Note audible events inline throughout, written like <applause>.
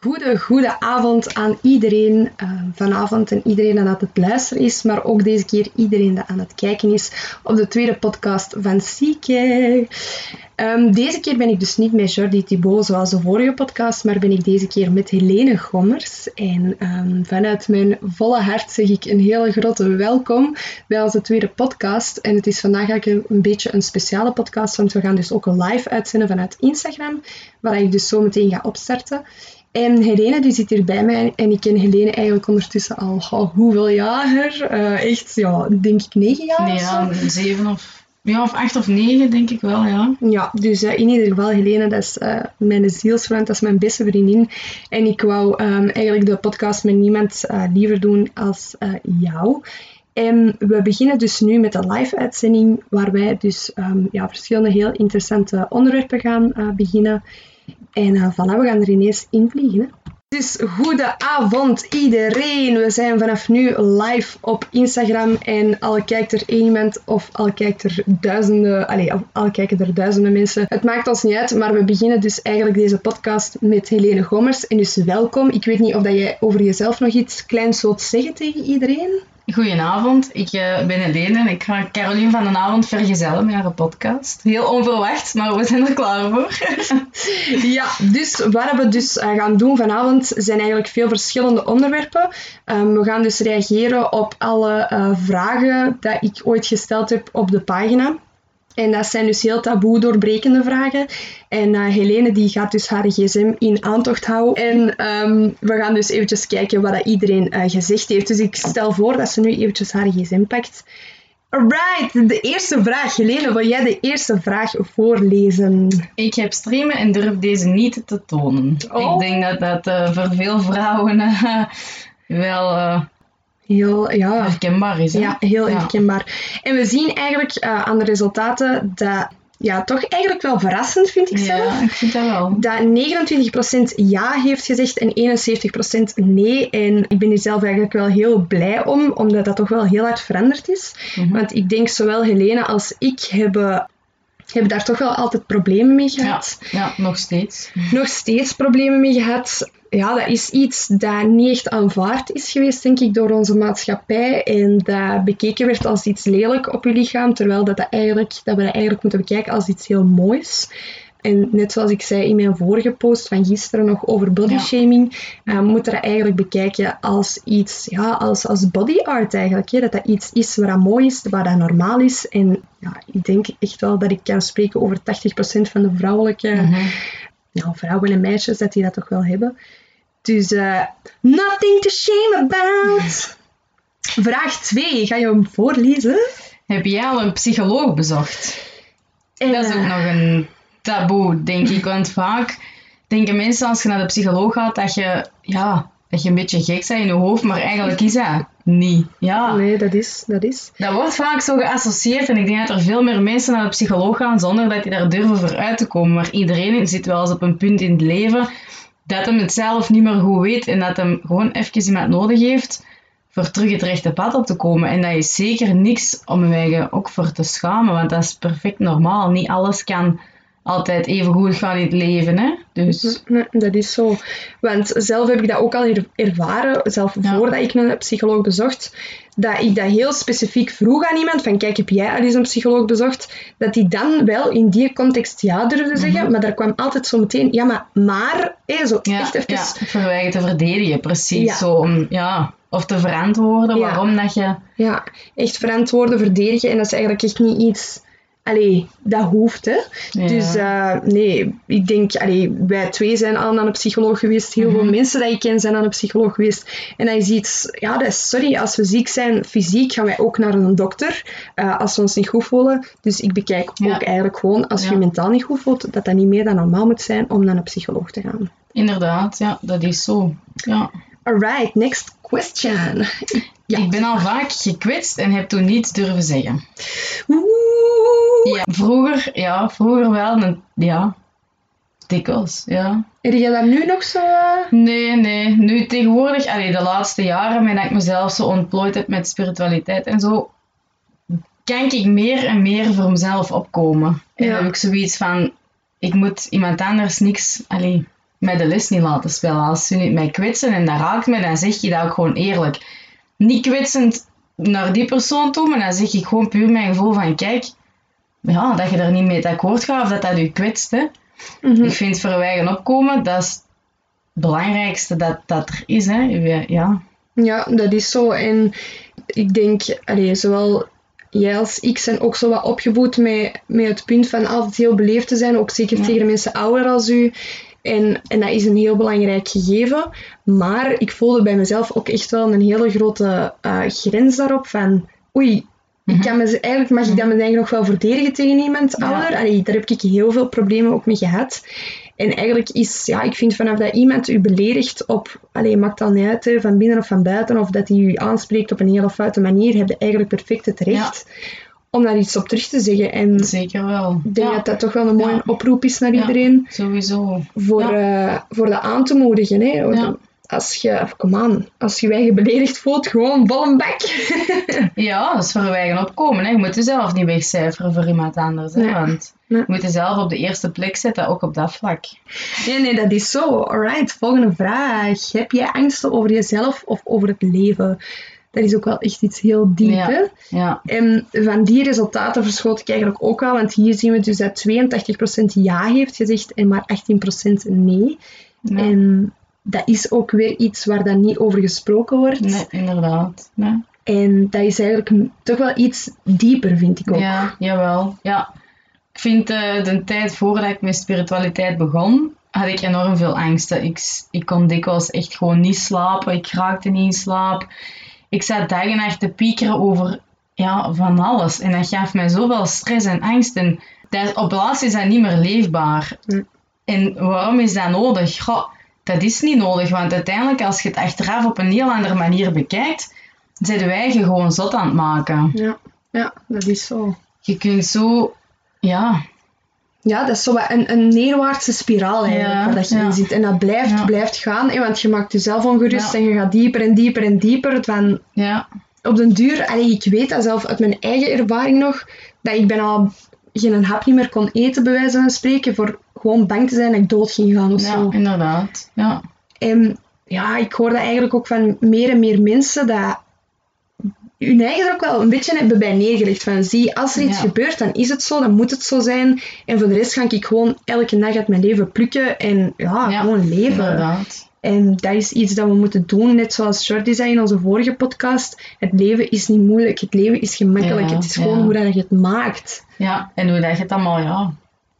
Goede, goede avond aan iedereen uh, vanavond en iedereen aan het luisteren is, maar ook deze keer iedereen dat aan het kijken is op de tweede podcast van Sieke. Um, deze keer ben ik dus niet met Jordi Thibault zoals de vorige podcast, maar ben ik deze keer met Helene Gommers. En um, vanuit mijn volle hart zeg ik een hele grote welkom bij onze tweede podcast. En het is vandaag eigenlijk een beetje een speciale podcast, want we gaan dus ook een live uitzenden vanuit Instagram, waar ik dus zo meteen ga opstarten. En Helene die zit hier bij mij en ik ken Helene eigenlijk ondertussen al oh, hoeveel jaar? Uh, echt, ja, denk ik negen jaar nee, ja, zeven of, ja, of acht of negen denk ik wel, ja. Ja, dus uh, in ieder geval Helene, dat is uh, mijn zielsvriend, dat is mijn beste vriendin. En ik wou um, eigenlijk de podcast met niemand liever doen als jou. En we beginnen dus nu met een live-uitzending waar wij dus um, ja, verschillende heel interessante onderwerpen gaan beginnen. En uh, voilà, we gaan er ineens in vliegen. Dus goede avond iedereen. We zijn vanaf nu live op Instagram en al kijkt er één iemand of al kijkt er duizenden, allez, al kijken er duizenden mensen. Het maakt ons niet uit, maar we beginnen dus eigenlijk deze podcast met Helene Gommers. En dus welkom. Ik weet niet of dat jij over jezelf nog iets kleins wilt zeggen tegen iedereen. Goedenavond, ik uh, ben Helene en ik ga Caroline van den Avond vergezellen met haar podcast. Heel onverwacht, maar we zijn er klaar voor. <laughs> ja, dus wat we dus uh, gaan doen vanavond zijn eigenlijk veel verschillende onderwerpen. Um, we gaan dus reageren op alle uh, vragen die ik ooit gesteld heb op de pagina. En dat zijn dus heel taboe doorbrekende vragen. En uh, Helene die gaat dus haar gsm in aantocht houden. En um, we gaan dus eventjes kijken wat dat iedereen uh, gezegd heeft. Dus ik stel voor dat ze nu eventjes haar gsm pakt. Alright, de eerste vraag. Helene, wil jij de eerste vraag voorlezen? Ik heb streamen en durf deze niet te tonen. Oh. Ik denk dat dat uh, voor veel vrouwen <laughs> wel heel ja, herkenbaar is. Hè? Ja, heel herkenbaar. En we zien eigenlijk uh, aan de resultaten dat ja, toch eigenlijk wel verrassend, vind ik zelf. Ja, ik vind dat wel. Dat 29% ja heeft gezegd en 71% nee. En ik ben hier zelf eigenlijk wel heel blij om, omdat dat toch wel heel hard veranderd is. Mm -hmm. Want ik denk zowel Helene als ik hebben hebben daar toch wel altijd problemen mee gehad. Ja, ja, nog steeds. Nog steeds problemen mee gehad ja, dat is iets dat niet echt aanvaard is geweest, denk ik, door onze maatschappij. En dat bekeken werd als iets lelijk op je lichaam, terwijl dat, dat, eigenlijk, dat we dat eigenlijk moeten bekijken als iets heel moois. En net zoals ik zei in mijn vorige post van gisteren nog over bodyshaming, ja. uh, moeten we dat eigenlijk bekijken als iets, ja, als, als body art eigenlijk. Hè? Dat dat iets is wat dat mooi is, wat dat normaal is. En ja, ik denk echt wel dat ik kan spreken over 80% van de vrouwelijke mm -hmm. nou, vrouwen en meisjes, dat die dat toch wel hebben. Dus uh, nothing to shame about. <laughs> Vraag 2, ga je hem voorlezen? Heb jij al een psycholoog bezocht? En, dat is ook nog een taboe, denk ik. Want vaak denken mensen als je naar de psycholoog gaat dat je, ja, dat je een beetje gek bent in je hoofd, maar eigenlijk is dat niet. Ja. Nee, dat is, dat is. Dat wordt vaak zo geassocieerd en ik denk dat er veel meer mensen naar de psycholoog gaan zonder dat die daar durven voor uit te komen. Maar iedereen zit wel eens op een punt in het leven dat hem het zelf niet meer goed weet en dat hem gewoon even iemand nodig heeft voor terug het rechte pad op te komen. En dat is zeker niks om eigen ook voor te schamen, want dat is perfect normaal. Niet alles kan altijd even goed gaan in het leven. Hè? Dus. Nee, dat is zo. Want zelf heb ik dat ook al ervaren, zelf ja. voordat ik een psycholoog bezocht, dat ik dat heel specifiek vroeg aan iemand, van kijk, heb jij al eens een psycholoog bezocht? Dat die dan wel in die context ja durfde zeggen, mm -hmm. maar daar kwam altijd zo meteen, ja, maar, maar, hé, zo ja, echt even... Ja, verwijgen te verdedigen, precies. Ja. Zo om, ja, of te verantwoorden waarom dat je... Ja, echt verantwoorden, verdedigen, en dat is eigenlijk echt niet iets Allee, dat hoeft, hè. Ja. Dus uh, nee, ik denk, allee, wij twee zijn al aan een psycholoog geweest. Heel mm -hmm. veel mensen die ik ken zijn aan een psycholoog geweest. En dat is iets, ja, dat is, sorry, als we ziek zijn fysiek, gaan wij ook naar een dokter. Uh, als we ons niet goed voelen. Dus ik bekijk ja. ook eigenlijk gewoon, als je ja. je mentaal niet goed voelt, dat dat niet meer dan normaal moet zijn om naar een psycholoog te gaan. Inderdaad, ja, dat is zo. Ja. Alright, next question. Ja. Ik ben al vaak gekwetst en heb toen niets durven zeggen. Oeh. Ja, vroeger, ja, vroeger wel. Ja, dikwijls, ja. Heb je dat nu nog zo? Nee, nee. Nu tegenwoordig, allee, de laatste jaren, met dat ik mezelf zo ontplooid heb met spiritualiteit en zo, kan ik meer en meer voor mezelf opkomen. En heb ik zoiets van, ik moet iemand anders niks, allee, mij de les niet laten spelen. Als ze niet mij kwetsen en dat raakt me, dan zeg je dat ook gewoon eerlijk. Niet kwetsend naar die persoon toe, maar dan zeg ik gewoon puur mijn gevoel van, kijk, ja, dat je er niet mee akkoord gaat of dat dat je kwetst. Hè. Mhm. Ik vind verwijgen opkomen, dat is het belangrijkste dat, dat er is. Hè. Ja. Ja, dat is zo. En ik denk, allee, zowel jij als ik zijn ook zo wat opgevoed met, met het punt van altijd heel beleefd te zijn, ook zeker Ja. tegen mensen ouder als u. En, en dat is een heel belangrijk gegeven. Maar ik voelde bij mezelf ook echt wel een hele grote eh, grens daarop van, oei, ik kan me, eigenlijk mag ik dat me eigenlijk nog wel verdedigen tegen iemand Ja. ouder. Allee, daar heb ik heel veel problemen ook mee gehad. En eigenlijk is, ja, ik vind vanaf dat iemand u beledigt op, alleen maakt dan niet uit, hè, van binnen of van buiten, of dat hij u aanspreekt op een hele foute manier, heb je eigenlijk perfect het recht om daar iets op terug te zeggen. En Zeker wel. ik denk ja, dat dat toch wel een mooie Ja. oproep is naar iedereen, sowieso. voor, eh, voor dat aan te moedigen. Hè. Als je, kom aan, als je eigen beledigd voelt, gewoon vol een bak. <laughs> Ja, dat is verwijgen opkomen. Hè. Je moet jezelf niet wegcijferen voor iemand anders. Hè. Want je moet jezelf op de eerste plek zetten, ook op dat vlak. Nee, nee, dat is zo. Alright, volgende vraag. Heb jij angsten over jezelf of over het leven? Dat is ook wel echt iets heel diep, Ja. hè? Ja, En van die resultaten verschoot ik eigenlijk ook al, want hier zien we dus dat 82% ja heeft gezegd en maar 18% nee. ja. En dat is ook weer iets waar dan niet over gesproken wordt. nee, inderdaad. Nee. En dat is eigenlijk toch wel iets dieper, vind ik ook. Ja, jawel. Ja. Ik vind eh, de tijd voordat ik met spiritualiteit begon, had ik enorm veel angsten. Ik, ik kon dikwijls echt gewoon niet slapen. Ik raakte niet in slaap. Ik zat dag en nacht te piekeren over ja, van alles. En dat gaf mij zoveel stress en angst. En dat, op laatst is dat niet meer leefbaar. Hm. En waarom is dat nodig? Goh, dat is niet nodig, want uiteindelijk als je het achteraf op een heel andere manier bekijkt, zijn wij je gewoon zot aan het maken. Ja, ja dat is zo. Je kunt zo, ja, Ja, dat is zo een, een neerwaartse spiraal eigenlijk, Ja, waar dat je ja. in zit. En dat blijft, Ja. blijft gaan, hè, want je maakt jezelf ongerust en je gaat dieper en dieper en dieper. Van ja, op den duur, allee, ik weet dat zelf uit mijn eigen ervaring nog, dat ik bijna geen hap niet meer kon eten, bij wijze van spreken, voor gewoon bang te zijn dat ik dood ging gaan of ja, zo. inderdaad. Ja, En ja, ik hoor dat eigenlijk ook van meer en meer mensen, dat hun eigen er ook wel een beetje hebben bij neergelegd. Van zie, als er iets Ja. gebeurt, dan is het zo, dan moet het zo zijn. En voor de rest ga ik gewoon elke dag uit mijn leven plukken en ja, Ja, gewoon leven. inderdaad. En dat is iets dat we moeten doen, net zoals Jordi zei in onze vorige podcast. Het leven is niet moeilijk, het leven is gemakkelijk. Ja, het is gewoon hoe dat je het maakt. Ja, en hoe dat je het allemaal ja,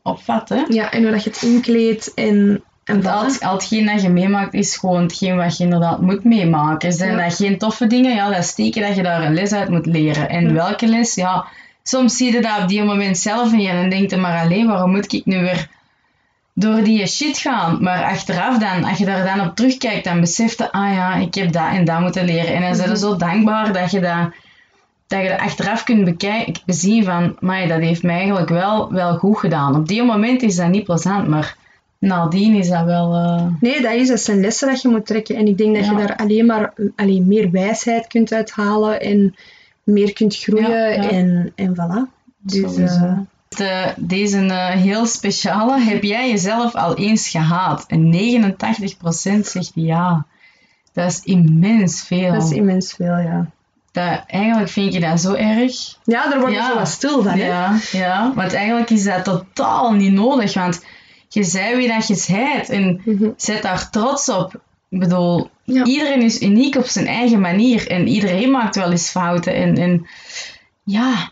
opvat, hè. Ja, en hoe dat je het inkleedt en... en al, al hetgeen dat je meemaakt is gewoon hetgeen wat je inderdaad moet meemaken. Zijn Ja. dat geen toffe dingen? Ja, dat is teken dat je daar een les uit moet leren. En Ja. welke les? Ja, soms zie je dat op die moment zelf niet en dan denk je maar alleen, waarom moet ik nu weer door die shit gaan? Maar achteraf dan, als je daar dan op terugkijkt, dan beseft je, ah ja, ik heb dat en dat moeten leren. En dan zijn je zo dankbaar dat je dat, dat je dat achteraf kunt bekijken, bezien van, maar dat heeft mij eigenlijk wel, wel goed gedaan. Op die moment is dat niet plezant, maar nadien is dat wel... eh, Nee, dat, is, dat zijn lessen dat je moet trekken. En ik denk dat Ja. je daar alleen maar alleen meer wijsheid kunt uithalen en meer kunt groeien. Ja, ja. En, en voilà. Dus, eh, De, deze eh, heel speciale, heb jij jezelf al eens gehaat? En 89% zegt ja. Dat is immens veel. dat is immens veel, ja. Dat, eigenlijk vind je dat zo erg. Ja, daar word je Ja. zo wat stil van, hè. Ja, ja, want eigenlijk is dat totaal niet nodig. Want je zei wie dat je zijt en Mhm. zet daar trots op. Ik bedoel, Ja. iedereen is uniek op zijn eigen manier. En iedereen maakt wel eens fouten. En, en ja,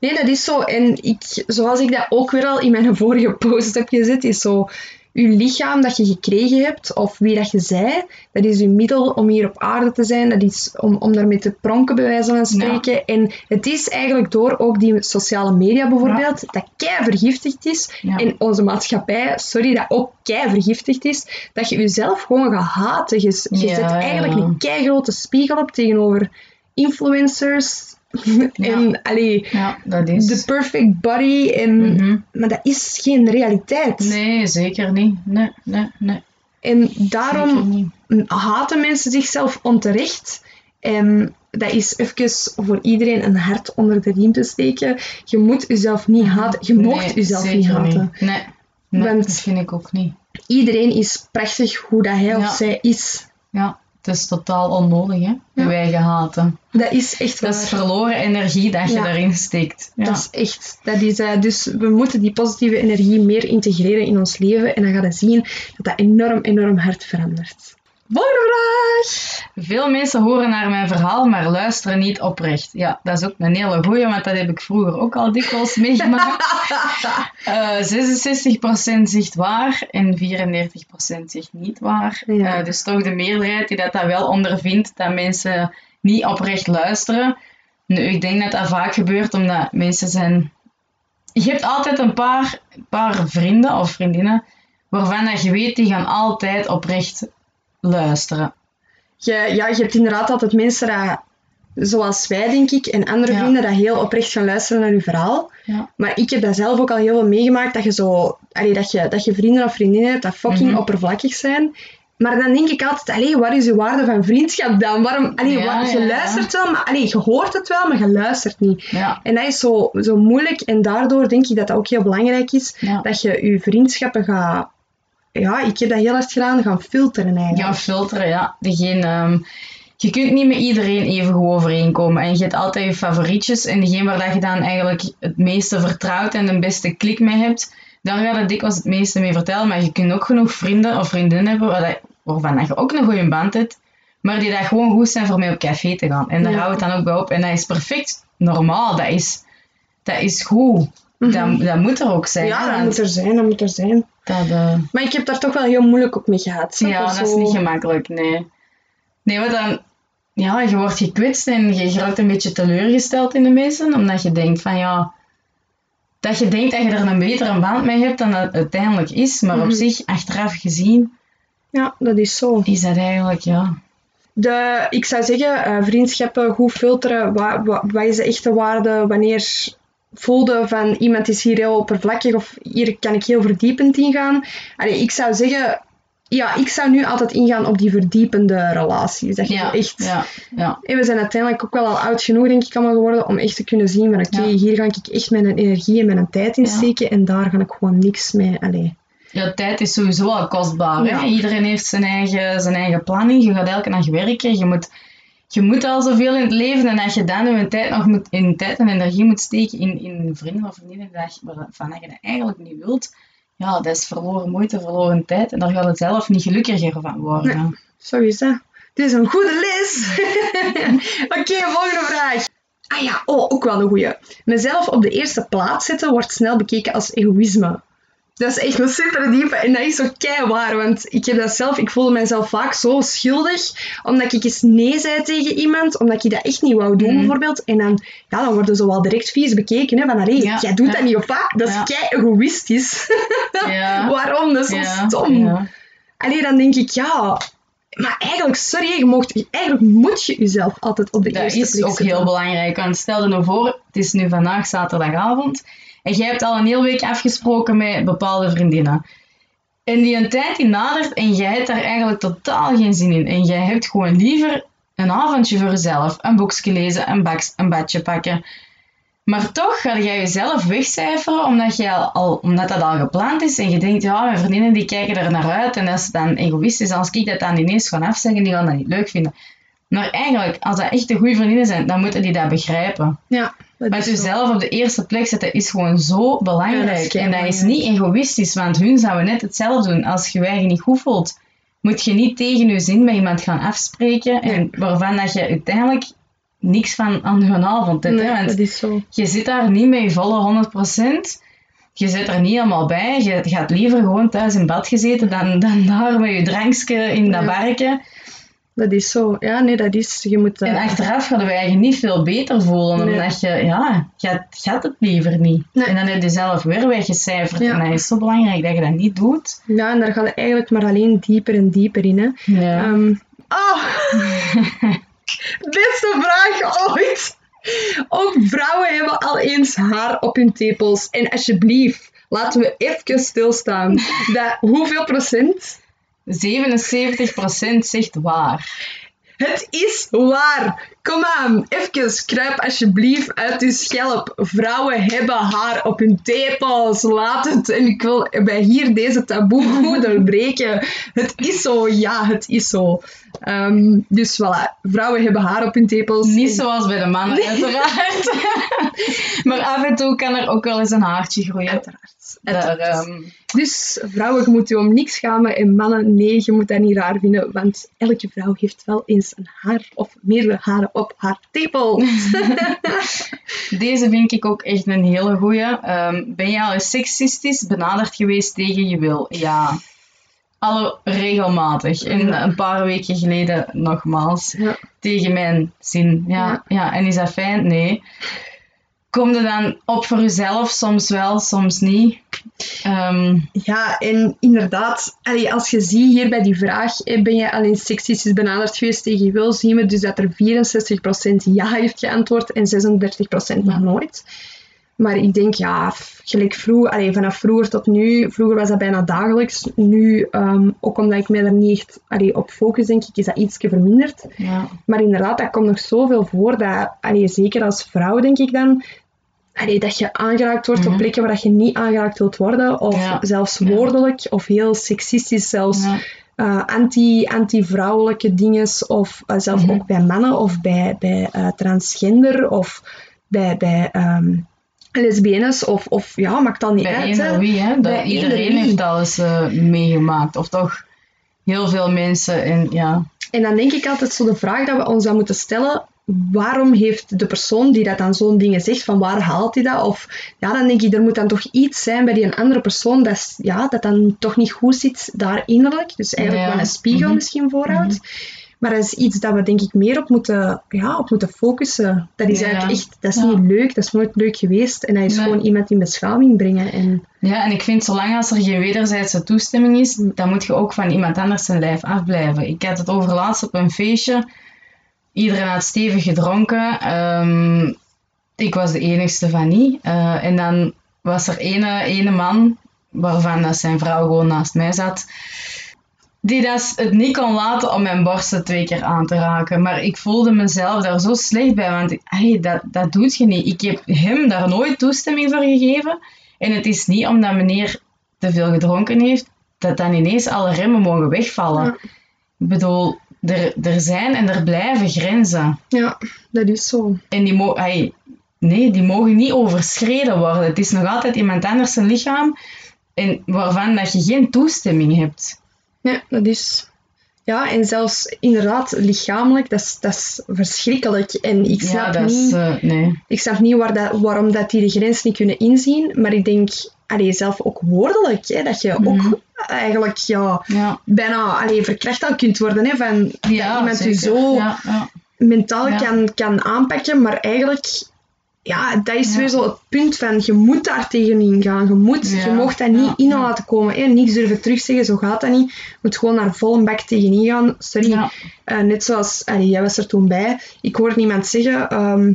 Nee, dat is zo. En ik, zoals ik dat ook weer al in mijn vorige post heb gezet, is zo... Je lichaam dat je gekregen hebt, of wie dat je zij, dat is je middel om hier op aarde te zijn. Dat is om, om daarmee te pronken, bij wijze van spreken. En het is eigenlijk door ook die sociale media bijvoorbeeld, dat kei vergiftigd is. Ja. En onze maatschappij, sorry, dat ook kei vergiftigd is. Dat je jezelf gewoon gaat haten. Je, je zet eigenlijk een kei grote spiegel op tegenover influencers. <laughs> en, allee, ja, dat is... the perfect body. En, Mhm. Maar dat is geen realiteit. Nee, zeker niet. Nee, nee, nee. En daarom niet. haten mensen zichzelf onterecht. En dat is even voor iedereen een hart onder de riem te steken. Je moet jezelf niet haten. Je mocht Nee, jezelf zeker niet haten. Nee, nee Want- dat vind ik ook niet. iedereen is prachtig hoe dat hij Ja. of zij is. Ja, het is totaal onnodig, hè? Ja. Wij haten. Dat is echt waar. Dat is verloren energie dat je Ja. daarin steekt. Ja. Dat is echt, dat is, eh, dus we moeten die positieve energie meer integreren in ons leven en dan gaan we zien dat dat enorm, enorm hard verandert. Vraag! Veel mensen horen naar mijn verhaal, maar luisteren niet oprecht. Ja, dat is ook een hele goeie, want dat heb ik vroeger ook al dikwijls meegemaakt. <laughs> Eh 66% zegt waar en 34% zegt niet waar. Ja. Eh, dus toch de meerderheid die dat, dat wel ondervindt, dat mensen niet oprecht luisteren. Nu, ik denk dat dat vaak gebeurt omdat mensen zijn... Je hebt altijd een paar, paar vrienden of vriendinnen waarvan dat je weet, die gaan altijd oprecht luisteren. Je, ja, je hebt inderdaad altijd mensen dat, zoals wij denk ik, en andere Ja. vrienden, dat heel oprecht gaan luisteren naar je verhaal. Ja. Maar ik heb dat zelf ook al heel veel meegemaakt, dat je zo, allee, dat je, dat je vrienden of vriendinnen hebt dat fucking Mhm. oppervlakkig zijn. Maar dan denk ik altijd, allee, waar is de waarde van vriendschap dan? Waarom, allee, Ja, wa- je luistert wel, maar allee, je hoort het wel, maar je luistert niet. En dat is zo, zo moeilijk en daardoor denk ik dat dat ook heel belangrijk is, dat je je vriendschappen gaat, ja, ik heb dat heel hard gedaan, gaan filteren eigenlijk. gaan filteren, ja. Degene, ehm, je kunt niet met iedereen even goed overeenkomen. En je hebt altijd je favorietjes. En degene waar dat je dan eigenlijk het meeste vertrouwt en de beste klik mee hebt, daar gaat het dikwijls het meeste mee vertellen. Maar je kunt ook genoeg vrienden of vriendinnen hebben waar dat, waarvan je ook een goede band hebt, maar die dat gewoon goed zijn voor mee op café te gaan. En daar Ja. houdt het dan ook bij op. En dat is perfect normaal. Dat is, dat is goed. dat, dat moet er ook zijn. Mhm. Ja, hè, dat moet er zijn, dat moet er zijn. Dat, eh, Maar ik heb daar toch wel heel moeilijk op mee gehad. ja, dat is niet gemakkelijk, nee. Nee, want dan... Ja, je wordt gekwetst en je raakt een beetje teleurgesteld in de mensen, omdat je denkt van ja... Dat je denkt dat je er een betere band mee hebt dan dat het uiteindelijk is, maar op Mhm. zich, achteraf gezien, Ja, dat is zo. is dat eigenlijk, ja... De, ik zou zeggen, eh, vriendschappen goed filteren. Wat, wat, wat is de echte waarde? Wanneer voelde van iemand is hier heel oppervlakkig of hier kan ik heel verdiepend ingaan? Allee, ik zou zeggen, ja, ik zou nu altijd ingaan op die verdiepende relaties. Dat je Ja, zo echt... ja, ja. En we zijn uiteindelijk ook wel al oud genoeg, denk ik, allemaal geworden om echt te kunnen zien van oké, hier ga ik echt mijn energie en mijn tijd in steken en daar ga ik gewoon niks mee. Allee. Ja, tijd is sowieso al kostbaar. Hè? Iedereen heeft zijn eigen, zijn eigen planning. Je gaat elke dag werken. Je moet, je moet al zoveel in het leven. En als je dan tijd nog moet, in tijd en energie moet steken in, in vrienden of vriendinnen waarvan je dat eigenlijk niet wilt, ja, dat is verloren moeite, verloren tijd. En daar gaat het zelf niet gelukkiger van worden. Zo is. Dit is een goede les. <laughs> Oké, volgende vraag. Ah ja, oh, ook wel een goeie. Mezelf op de eerste plaats zetten wordt snel bekeken als egoïsme. Dat is echt een super diepe en dat is zo waar, want ik heb dat zelf, ik voelde mezelf vaak zo schuldig, omdat ik eens nee zei tegen iemand, omdat ik dat echt niet wou doen Mhm. bijvoorbeeld. En dan, ja, dan worden ze wel direct vies bekeken, hè, van Ja, jij doet ja. dat niet of wat? Dat is Ja. kei egoïstisch. <laughs> Ja. Waarom? Dat is zo stom. ja. Allee, dan denk ik, ja... Maar eigenlijk, sorry, je mocht, eigenlijk moet je jezelf altijd op de Dat eerste is plek ook zetten. heel belangrijk. Want stel je nou voor, het is nu vandaag zaterdagavond. En jij hebt al een hele week afgesproken met bepaalde vriendinnen. En die een tijd die nadert en jij hebt daar eigenlijk totaal geen zin in. En jij hebt gewoon liever een avondje voor jezelf. Een boekje lezen, een, baks, een badje pakken. Maar toch ga jij jezelf wegcijferen omdat, je al, omdat dat al gepland is. En je denkt, ja, mijn vriendinnen die kijken er naar uit. En dat is dan egoïstisch. Als ik dat dan ineens ga afzeggen, die gaan dat niet leuk vinden. Maar eigenlijk, als dat echt de goede vriendinnen zijn, dan moeten die dat begrijpen. Ja, Maar jezelf op de eerste plek zetten is gewoon zo Ja, belangrijk. dat en dat is niet egoïstisch, want hun zouden net hetzelfde doen. Als je je eigen niet goed voelt, moet je niet tegen je zin met iemand gaan afspreken. En waarvan dat je uiteindelijk niks van aan hun avond. Nee, hè? Want dat is zo. je zit daar niet met je volle 100%. Je zit er niet helemaal bij. Je gaat liever gewoon thuis in bad gezeten dan, dan daar met je drankje in dat barken. Dat is zo. Ja, nee, dat is... Je moet... En eh, achteraf gaan wij je niet veel beter voelen, Nee. omdat je, ja, gaat, gaat het liever niet. Nee. En dan heb je zelf weer weggecijferd. Ja. En dat is zo belangrijk dat je dat niet doet. Ja, en daar gaat het eigenlijk maar alleen dieper en dieper in, hè. Ja. Ehm, oh! <laughs> Beste vraag ooit! Ook vrouwen hebben al eens haar op hun tepels. En alsjeblieft, laten we even stilstaan. Dat, hoeveel procent? 77% zegt waar. Het is waar. Kom aan, even kruip alsjeblieft uit uw schelp. Vrouwen hebben haar op hun tepels. Laat het. En ik wil bij hier deze taboe goed <laughs> doorbreken. Het is zo, ja, het is zo. Ehm, dus voilà, vrouwen hebben haar op hun tepels. Niet zoals bij de mannen, uiteraard. <laughs> maar af en toe kan er ook wel eens een haartje groeien. Uiteraard. Daar, uiteraard. Dus vrouwen, je moet je om niks schamen. En mannen, nee, je moet dat niet raar vinden. Want elke vrouw heeft wel eens een haar of meerdere haren op haar tepels. <laughs> Deze vind ik ook echt een hele goeie. Ehm, ben je al eens seksistisch benaderd geweest tegen je wil? Ja. Alle regelmatig. En een paar weken geleden nogmaals. Ja. Tegen mijn zin. Ja, Ja. ja. En is dat fijn? Nee. Kom er dan op voor jezelf? Soms wel, soms niet. Ehm, Ja, en inderdaad, allee, als je ziet hier bij die vraag, eh, ben je al eens seksistisch benaderd geweest tegen je wil, zien we dus dat er 64% ja heeft geantwoord en 36% nog nooit. Maar ik denk, ja, gelijk vroeg, allee, vanaf vroeger tot nu, vroeger was dat bijna dagelijks. Nu, ehm, ook omdat ik mij daar niet echt allee, op focus, denk ik, is dat ietsje verminderd. ja. Maar inderdaad, dat komt nog zoveel voor dat, allee, zeker als vrouw denk ik dan, allee, dat je aangeraakt wordt op Mhm. plekken waar dat je niet aangeraakt wilt worden, of Ja. zelfs woordelijk, of heel seksistisch, zelfs Ja. eh, anti, anti-vrouwelijke dingen, of eh, zelfs Mhm. ook bij mannen, of bij, bij eh, transgender, of bij, bij ehm, lesbiennes, of, of ja, maakt dat niet Bij uit. hè. wie, hè? Dat Bij iedereen heeft alles eh, meegemaakt. Of toch heel veel mensen. En ja, En dan denk ik altijd zo de vraag dat we ons dan moeten stellen, waarom heeft de persoon die dat dan zo'n dingen zegt, van waar haalt hij dat? Of ja, dan denk ik, er moet dan toch iets zijn bij die een andere persoon dat, ja, dat dan toch niet goed zit daar innerlijk. Dus eigenlijk Ja. wat een spiegel Mhm. misschien voorhoudt. Maar dat is iets dat we denk ik meer op moeten, ja, op moeten focussen. Dat is Ja. eigenlijk echt, dat is Ja. niet leuk, dat is nooit leuk geweest. En dat is Nee. gewoon iemand in beschaming brengen. En Ja, en ik vind zolang als er geen wederzijdse toestemming is, dan moet je ook van iemand anders zijn lijf afblijven. Ik had het over laatst op een feestje. Iedereen had stevig gedronken. Ehm, ik was de enigste van niet. Eh, en dan was er ene, ene man, waarvan dat zijn vrouw gewoon naast mij zat, die dat het niet kon laten om mijn borsten twee keer aan te raken. Maar ik voelde mezelf daar zo slecht bij, want hey, dat, dat doet je niet. Ik heb hem daar nooit toestemming voor gegeven. En het is niet omdat meneer te veel gedronken heeft, dat dan ineens alle remmen mogen wegvallen. Ja. Ik bedoel, er, er zijn en er blijven grenzen. ja, dat is zo. En die, mo hey, nee, die mogen niet overschreden worden. Het is nog altijd iemand anders zijn lichaam en waarvan dat je geen toestemming hebt. Ja, dat is. Ja, en zelfs inderdaad lichamelijk, dat is, dat is verschrikkelijk. En ik Ja, snap niet, eh, nee. ik snap niet waar dat, waarom dat die de grens niet kunnen inzien. Maar ik denk, allee, zelf ook woordelijk, hè, dat je Mhm. ook eigenlijk ja, Ja, bijna allee, verkracht al kunt worden. Hè, van, ja dat iemand je zeker. zo Ja, ja. mentaal kan, kan aanpakken, maar eigenlijk... Ja, dat is weer zo het punt van, je moet daar tegenin gaan. Je moet, je mocht dat niet in laten komen. Hè. Niks durven terugzeggen, zo gaat dat niet. Je moet gewoon naar volle bak tegenin gaan. Sorry, eh, net zoals, allee, jij was er toen bij, ik hoorde iemand zeggen, ehm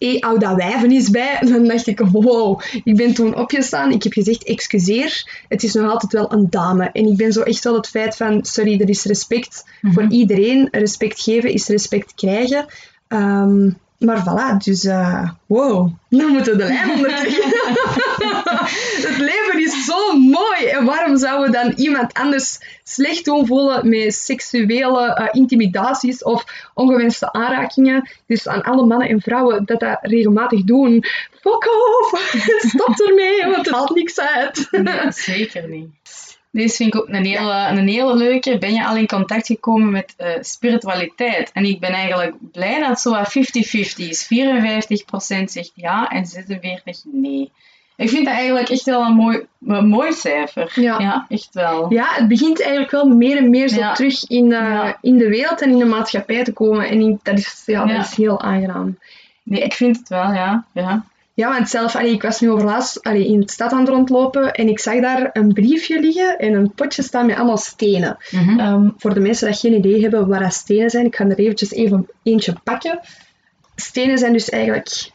hé, hou dat wijven is bij. <laughs> Dan dacht ik, wow, ik ben toen opgestaan, ik heb gezegd, excuseer, het is nog altijd wel een dame. En ik ben zo echt wel het feit van, sorry, er is respect Mhm. voor iedereen. Respect geven is respect krijgen. Ehm, maar voilà, dus eh, wow, dan moeten we de lijn ondertrekken. <laughs> het leven is zo mooi. En waarom zouden we dan iemand anders slecht doen voelen met seksuele eh, intimidaties of ongewenste aanrakingen? Dus aan alle mannen en vrouwen dat dat regelmatig doen. Fuck off! <laughs> Stop ermee, want het haalt niks uit. Nee, zeker niet. Deze vind ik ook een hele, een hele leuke. Ben je al in contact gekomen met eh, spiritualiteit? En ik ben eigenlijk blij dat het zo wat 50-50 is. 54% zegt ja en 46% nee. Ik vind dat eigenlijk echt wel een mooi, een mooi cijfer. Ja. echt wel. Ja, het begint eigenlijk wel meer en meer zo Ja. terug in, eh, Ja. in de wereld en in de maatschappij te komen. En ik- dat, is, ja, dat Ja. is heel aangenaam. Nee, ik vind het wel, ja. ja. Ja, want zelf, allee, ik was nu overlaatst allee, in de stad aan het rondlopen en ik zag daar een briefje liggen en een potje staan met allemaal stenen. Mhm. Ehm, voor de mensen die geen idee hebben wat dat stenen zijn, ik ga er eventjes even eentje pakken. Stenen zijn dus eigenlijk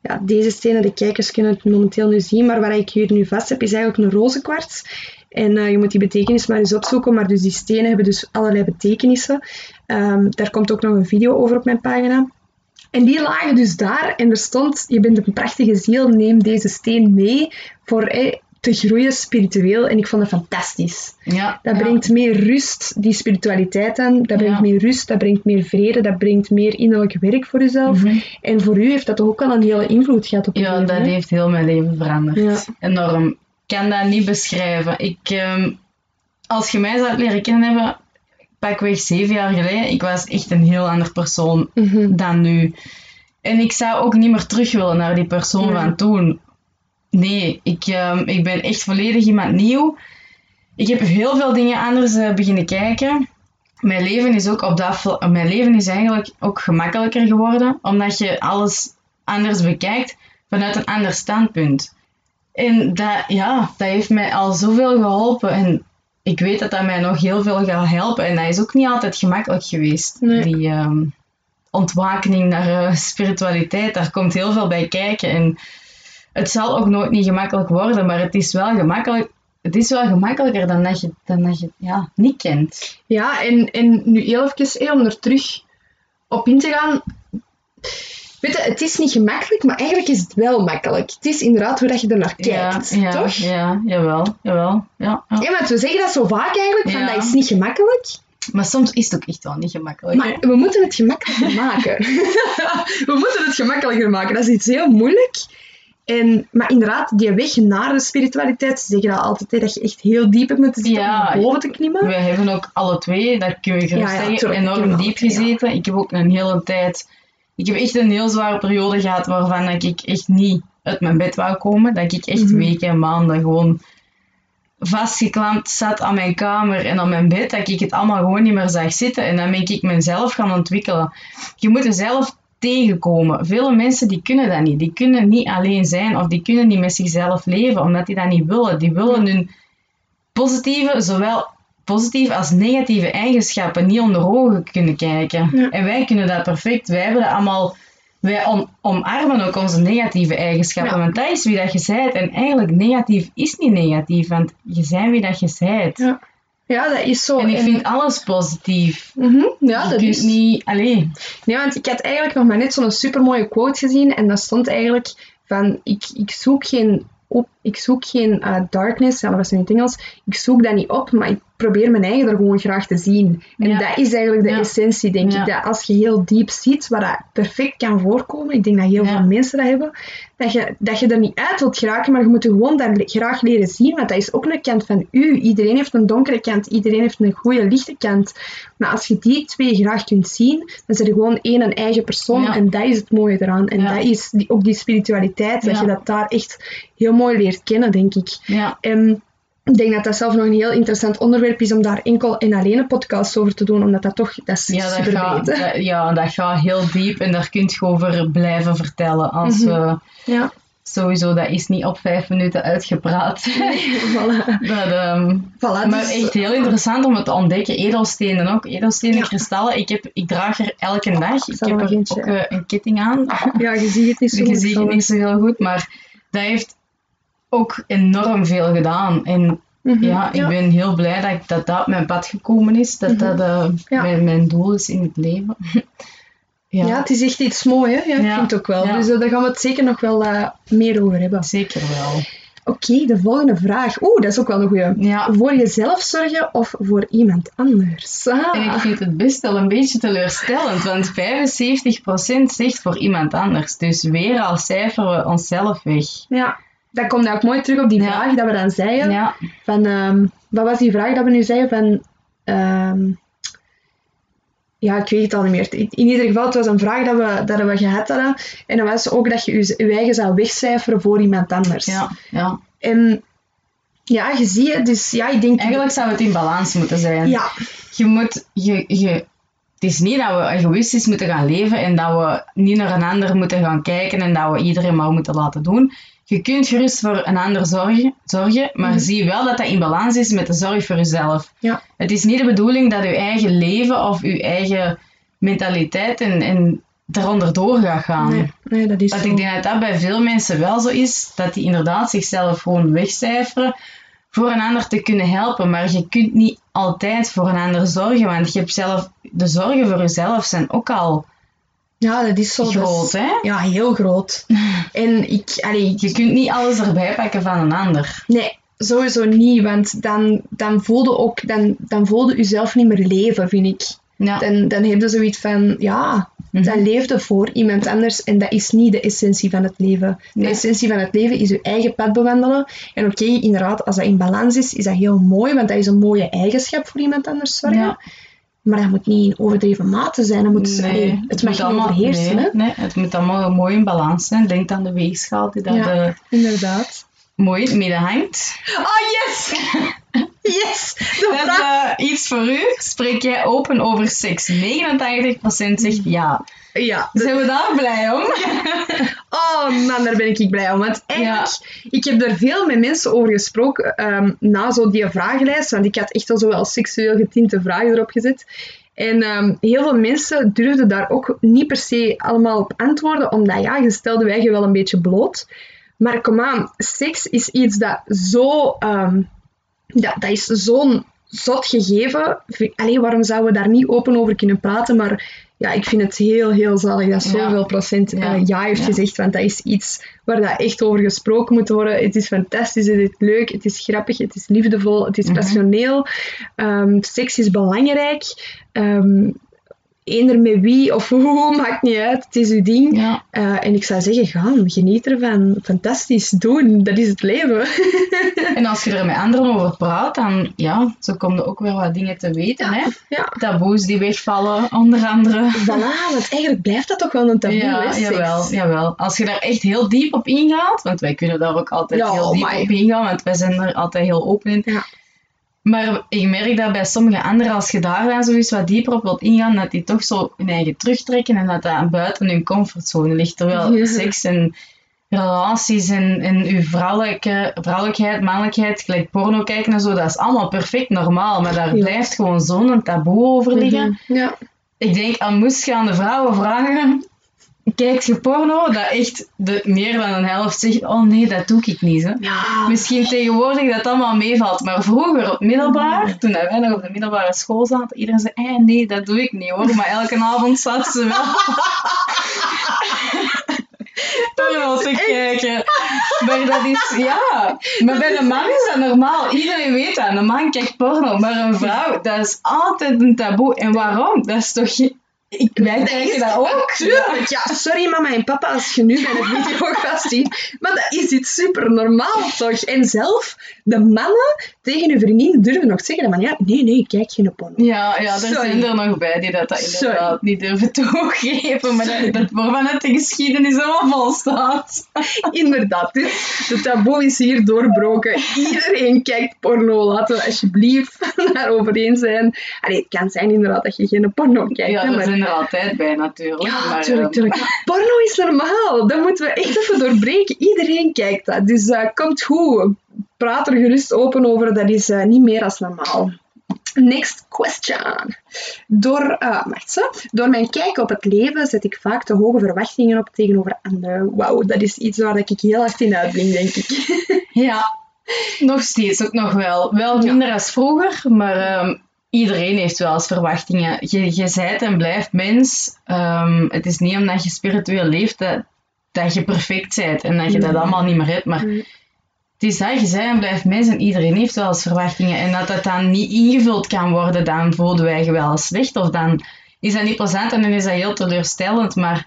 ja, deze stenen, de kijkers kunnen het momenteel nu zien, maar wat ik hier nu vast heb, is eigenlijk een rozenkwarts. En uh, je moet die betekenis maar eens opzoeken, maar dus die stenen hebben dus allerlei betekenissen. Um, daar komt ook nog een video over op mijn pagina. En die lagen dus daar en er stond, je bent een prachtige ziel, neem deze steen mee voor eh, te groeien spiritueel. En ik vond dat fantastisch. Ja, dat ja. brengt meer rust, die spiritualiteit aan. Dat brengt Ja. meer rust, dat brengt meer vrede, dat brengt meer innerlijk werk voor jezelf. Mhm. En voor u heeft dat toch ook wel een hele invloed gehad op je Ja, leven, dat hè? heeft heel mijn leven veranderd. Ja. Enorm. Ik kan dat niet beschrijven. Ik, ehm, als je mij zou leren kennen hebben, pakweg zeven jaar geleden, ik was echt een heel ander persoon Mhm. dan nu. En ik zou ook niet meer terug willen naar die persoon van toen. Nee, ik, ehm, ik ben echt volledig iemand nieuw. Ik heb heel veel dingen anders eh, beginnen kijken. Mijn leven is ook op dat mijn leven is eigenlijk ook gemakkelijker geworden, omdat je alles anders bekijkt vanuit een ander standpunt. En dat, ja, dat heeft mij al zoveel geholpen. En ik weet dat dat mij nog heel veel gaat helpen. En dat is ook niet altijd gemakkelijk geweest. Nee. Die ehm, ontwakening naar eh, spiritualiteit, daar komt heel veel bij kijken. En het zal ook nooit niet gemakkelijk worden, maar het is wel gemakkelijk. Het is wel gemakkelijker dan dat je, dan dat je ja, niet kent. Ja, en, en nu heel even om er terug op in te gaan. Weet je, het is niet gemakkelijk, maar eigenlijk is het wel makkelijk. Het is inderdaad hoe dat je er naar kijkt, ja, ja, toch? Ja, jawel, jawel. Ja, ja. Ja, want we zeggen dat zo vaak eigenlijk, van dat is niet gemakkelijk. Maar soms is het ook echt wel niet gemakkelijk. hè. Maar we moeten het gemakkelijker <laughs> maken. we moeten het gemakkelijker maken. Dat is iets heel moeilijk. En, maar inderdaad, die weg naar de spiritualiteit, ze zeggen dat altijd, hè, dat je echt heel diep hebt moeten zitten Ja, om boven te klimmen. We hebben ook alle twee, dat kun je gerust Ja, ja, zeggen, enorm diep gezeten. Ik heb ook een hele tijd... Ik heb echt een heel zware periode gehad waarvan dat ik echt niet uit mijn bed wou komen. Dat ik echt Mhm. weken en maanden gewoon vastgeklampt zat aan mijn kamer en aan mijn bed. Dat ik het allemaal gewoon niet meer zag zitten. En dan ben ik mezelf gaan ontwikkelen. Je moet er zelf tegenkomen. Vele mensen die kunnen dat niet. Die kunnen niet alleen zijn of die kunnen niet met zichzelf leven omdat die dat niet willen. Die willen hun positieve, zowel positieve als negatieve eigenschappen niet onder ogen kunnen kijken. Ja. En wij kunnen dat perfect. Wij hebben dat allemaal. Wij om- omarmen ook onze negatieve eigenschappen, Ja. want dat is wie dat je zijt. En eigenlijk negatief is niet negatief, want je bent wie dat je zijt. Ja. Ja, dat is zo. En ik En- vind alles positief. Mhm, ja, je dat is... niet... Allee, Nee, want ik had eigenlijk nog maar net zo'n supermooie quote gezien en dat stond eigenlijk van ik, ik zoek geen op, ik zoek geen eh, darkness, ja, dat was in het Engels, ik zoek dat niet op, maar ik probeer mijn eigen er gewoon graag te zien. En Ja. dat is eigenlijk de Ja. essentie, denk Ja. ik, dat als je heel diep ziet, waar dat perfect kan voorkomen, ik denk dat heel veel mensen dat hebben, dat je, dat je er niet uit wilt geraken, maar je moet je gewoon daar graag leren zien, want dat is ook een kant van u. Iedereen heeft een donkere kant, iedereen heeft een goede lichte kant. Maar als je die twee graag kunt zien, dan zijn je gewoon één een eigen persoon. En dat is het mooie eraan. En dat is die, ook die spiritualiteit, dat je dat daar echt heel mooi leert kennen, denk ik. ja. En ik denk dat dat zelf nog een heel interessant onderwerp is om daar enkel en alleen een podcast over te doen, omdat dat toch, dat is Ja, dat super gaat, dat- ja, dat gaat heel diep en daar kun je over blijven vertellen. Als Mhm. we, Ja, sowieso, dat is niet op vijf minuten uitgepraat. <laughs> voilà. dat, ehm, voilà maar dus- echt heel interessant om het te ontdekken. Edelstenen ook. Edelstenen, Ja. kristallen. Ik, heb, ik draag er elke dag. Ik heb er ook eh, een ketting aan. Ja, je ziet het niet zo <laughs> Je ziet het niet zo heel goed, maar dat heeft ook enorm veel gedaan. En Mhm, ja, ik ben heel blij dat ik- dat, dat op mijn pad gekomen is. Dat Mhm. dat eh, Ja. mijn, mijn doel is in het leven. <laughs> Ja. ja, het is echt iets moois, hè? Ja, ik vind het ook wel. Dus eh, daar gaan we het zeker nog wel eh, meer over hebben. zeker wel. Oké, de volgende vraag. Oeh, dat is ook wel een goeie. Ja, Voor jezelf zorgen of voor iemand anders? Ah. en ik vind het best wel een beetje teleurstellend, want 75% zegt voor iemand anders. Dus weer al cijferen we onszelf weg. Ja, dat komt ook mooi terug op die Ja. vraag dat we dan zeiden. Ja, Van, ehm, wat was die vraag dat we nu zeiden? Van, ehm, ja, ik weet het al niet meer. In, ieder geval, het was een vraag dat we, dat we gehad hadden. En dat was ook dat je je, je eigen zou wegcijferen voor iemand anders. ja, ja. En ja, je ziet het. Dus ja, ik denk... Eigenlijk zou het in balans moeten zijn. Ja, je moet, je, je, het is niet dat we egoïstisch moeten gaan leven en dat we niet naar een ander moeten gaan kijken en dat we iedereen maar moeten laten doen. Je kunt gerust voor een ander zorgen, zorgen maar Mhm. zie wel dat dat in balans is met de zorg voor jezelf. ja. Het is niet de bedoeling dat je eigen leven of je eigen mentaliteit en, en eronder door gaat gaan. Nee, nee, dat is Want ik denk dat dat bij veel mensen wel zo is, dat die inderdaad zichzelf gewoon wegcijferen voor een ander te kunnen helpen. Maar je kunt niet altijd voor een ander zorgen, want je hebt zelf, de zorgen voor jezelf zijn ook al Ja, dat is zo. dat groot. Hè? Ja, heel groot. <laughs> En ik, allee, Je kunt niet alles erbij pakken van een ander. nee, sowieso niet, want dan, dan voelde ook, dan, dan voelde je zelf niet meer leven, vind ik. Ja. Dan, dan heb je zoiets van, ja, Mhm. dan leefde voor iemand anders en dat is niet de essentie van het leven. De Nee. essentie van het leven is je eigen pad bewandelen. En oké, inderdaad, als dat in balans is, is dat heel mooi, want dat is een mooie eigenschap voor iemand anders zorgen. Ja. Maar dat moet niet in overdreven mate zijn. Dat moet, Nee, allee, het mag moet niet overheersen. nee, nee, het moet allemaal mooi in balans zijn. Denk aan de weegschaal die daar Ja. de, Inderdaad. mooi het midden hangt. Oh, yes! <laughs> Yes! De vraag... eh, iets voor u. Spreek jij open over seks? 89% zegt ja. Ja, Zijn we daar blij om? <laughs> Oh man, daar ben ik blij om. Want eigenlijk, ik heb er veel met mensen over gesproken ehm, na zo die vragenlijst. Want ik had echt al zo wel seksueel getinte vragen erop gezet. En ehm, heel veel mensen durfden daar ook niet per se allemaal op antwoorden. Omdat ja, je stelde je eigen wel een beetje bloot. Maar kom aan, seks is iets dat zo... ehm, dat, dat is zo'n zot gegeven. Alleen waarom zouden we daar niet open over kunnen praten? Maar ja, ik vind het heel, heel zalig dat Ja. zoveel procent eh, Ja. ja. heeft Ja. gezegd. Want dat is iets waar dat echt over gesproken moet worden. Het is fantastisch, het is leuk, het is grappig, het is liefdevol, het is Mhm. passioneel. Ehm, seks is belangrijk. Eender eender met wie of <laughs> hoe, maakt niet uit. Het is uw ding. Ja. Eh, en ik zou zeggen, gaan, geniet ervan. Fantastisch, doen. Dat is het leven. <laughs> En als je er met anderen over praat, dan ja, zo kom je ook weer wat dingen te weten. Hè? ja. Taboes die wegvallen, onder andere. Voilà, want eigenlijk blijft dat toch wel een taboe, Ja, hè, jawel, jawel. Als je daar echt heel diep op ingaat, want wij kunnen daar ook altijd heel diep op ingaan, want wij zijn er altijd heel open in. Maar ik merk dat bij sommige anderen, als je daar dan zo eens wat dieper op wilt ingaan, dat die toch zo hun eigen terugtrekken en dat dat buiten hun comfortzone ligt. Terwijl Ja. seks en relaties en, en uw vrouwelijke, vrouwelijkheid, mannelijkheid, gelijk porno kijken en zo, dat is allemaal perfect normaal. Maar daar Ja. blijft gewoon zo'n taboe over liggen. Ja. Ik denk, aan moest je aan de vrouwen vragen, kijk je porno, dat echt de, meer dan een helft zegt, oh nee, dat doe ik niet. Hè. Ja. Misschien tegenwoordig dat allemaal meevalt, maar vroeger op middelbaar, toen wij nog op de middelbare school zaten, iedereen zei, eh, nee, dat doe ik niet hoor, maar elke avond zat ze wel <laughs> porno te kijken. Maar dat is, ja, maar bij een man is dat normaal, iedereen weet dat, een man kijkt porno, maar een vrouw, dat is altijd een taboe. En waarom? Dat is toch, geen- ik, wij dat ook. Tuurlijk, ja. Sorry mama en papa als je nu mijn video <laughs> gaat zien. Maar dat is iets super normaal toch? En zelf, de mannen tegen hun vriendin durven nog zeggen van ja, nee, nee, kijk geen porno. Ja, ja, er Sorry. zijn er nog bij die dat, dat Sorry. inderdaad niet durven toegeven, maar dat, dat waarvan het de geschiedenis allemaal vol staat. Inderdaad, dus de taboe is hier doorbroken. Iedereen kijkt porno. Laten we alsjeblieft <laughs> daarover eens zijn. Allee, het kan zijn inderdaad dat je geen porno kijkt. Ja, hè, we maar... zijn er altijd bij natuurlijk. Ja, maar, tuurlijk, ehm, tuurlijk. Porno is normaal. Dat moeten we echt even doorbreken. Iedereen kijkt dat. Dus eh komt goed. Praat er gerust open over. Dat is eh, niet meer als normaal. Next question. Door, zo. Door mijn kijk op het leven zet ik vaak te hoge verwachtingen op tegenover anderen. Wauw, dat is iets waar ik heel hard in uitblink, denk ik. <laughs> Ja, nog steeds ook nog wel. Wel Ja. minder als vroeger, maar ehm, iedereen heeft wel eens verwachtingen. Je, je zijt en blijft mens. Ehm, het is niet omdat je spiritueel leeft dat, dat je perfect bent en dat je dat allemaal niet meer hebt. Maar. Het is zijt en blijft mens en iedereen heeft wel eens verwachtingen. En dat dat dan niet ingevuld kan worden, dan voelden wij wel slecht. Of dan is dat niet plezant en dan is dat heel teleurstellend. Maar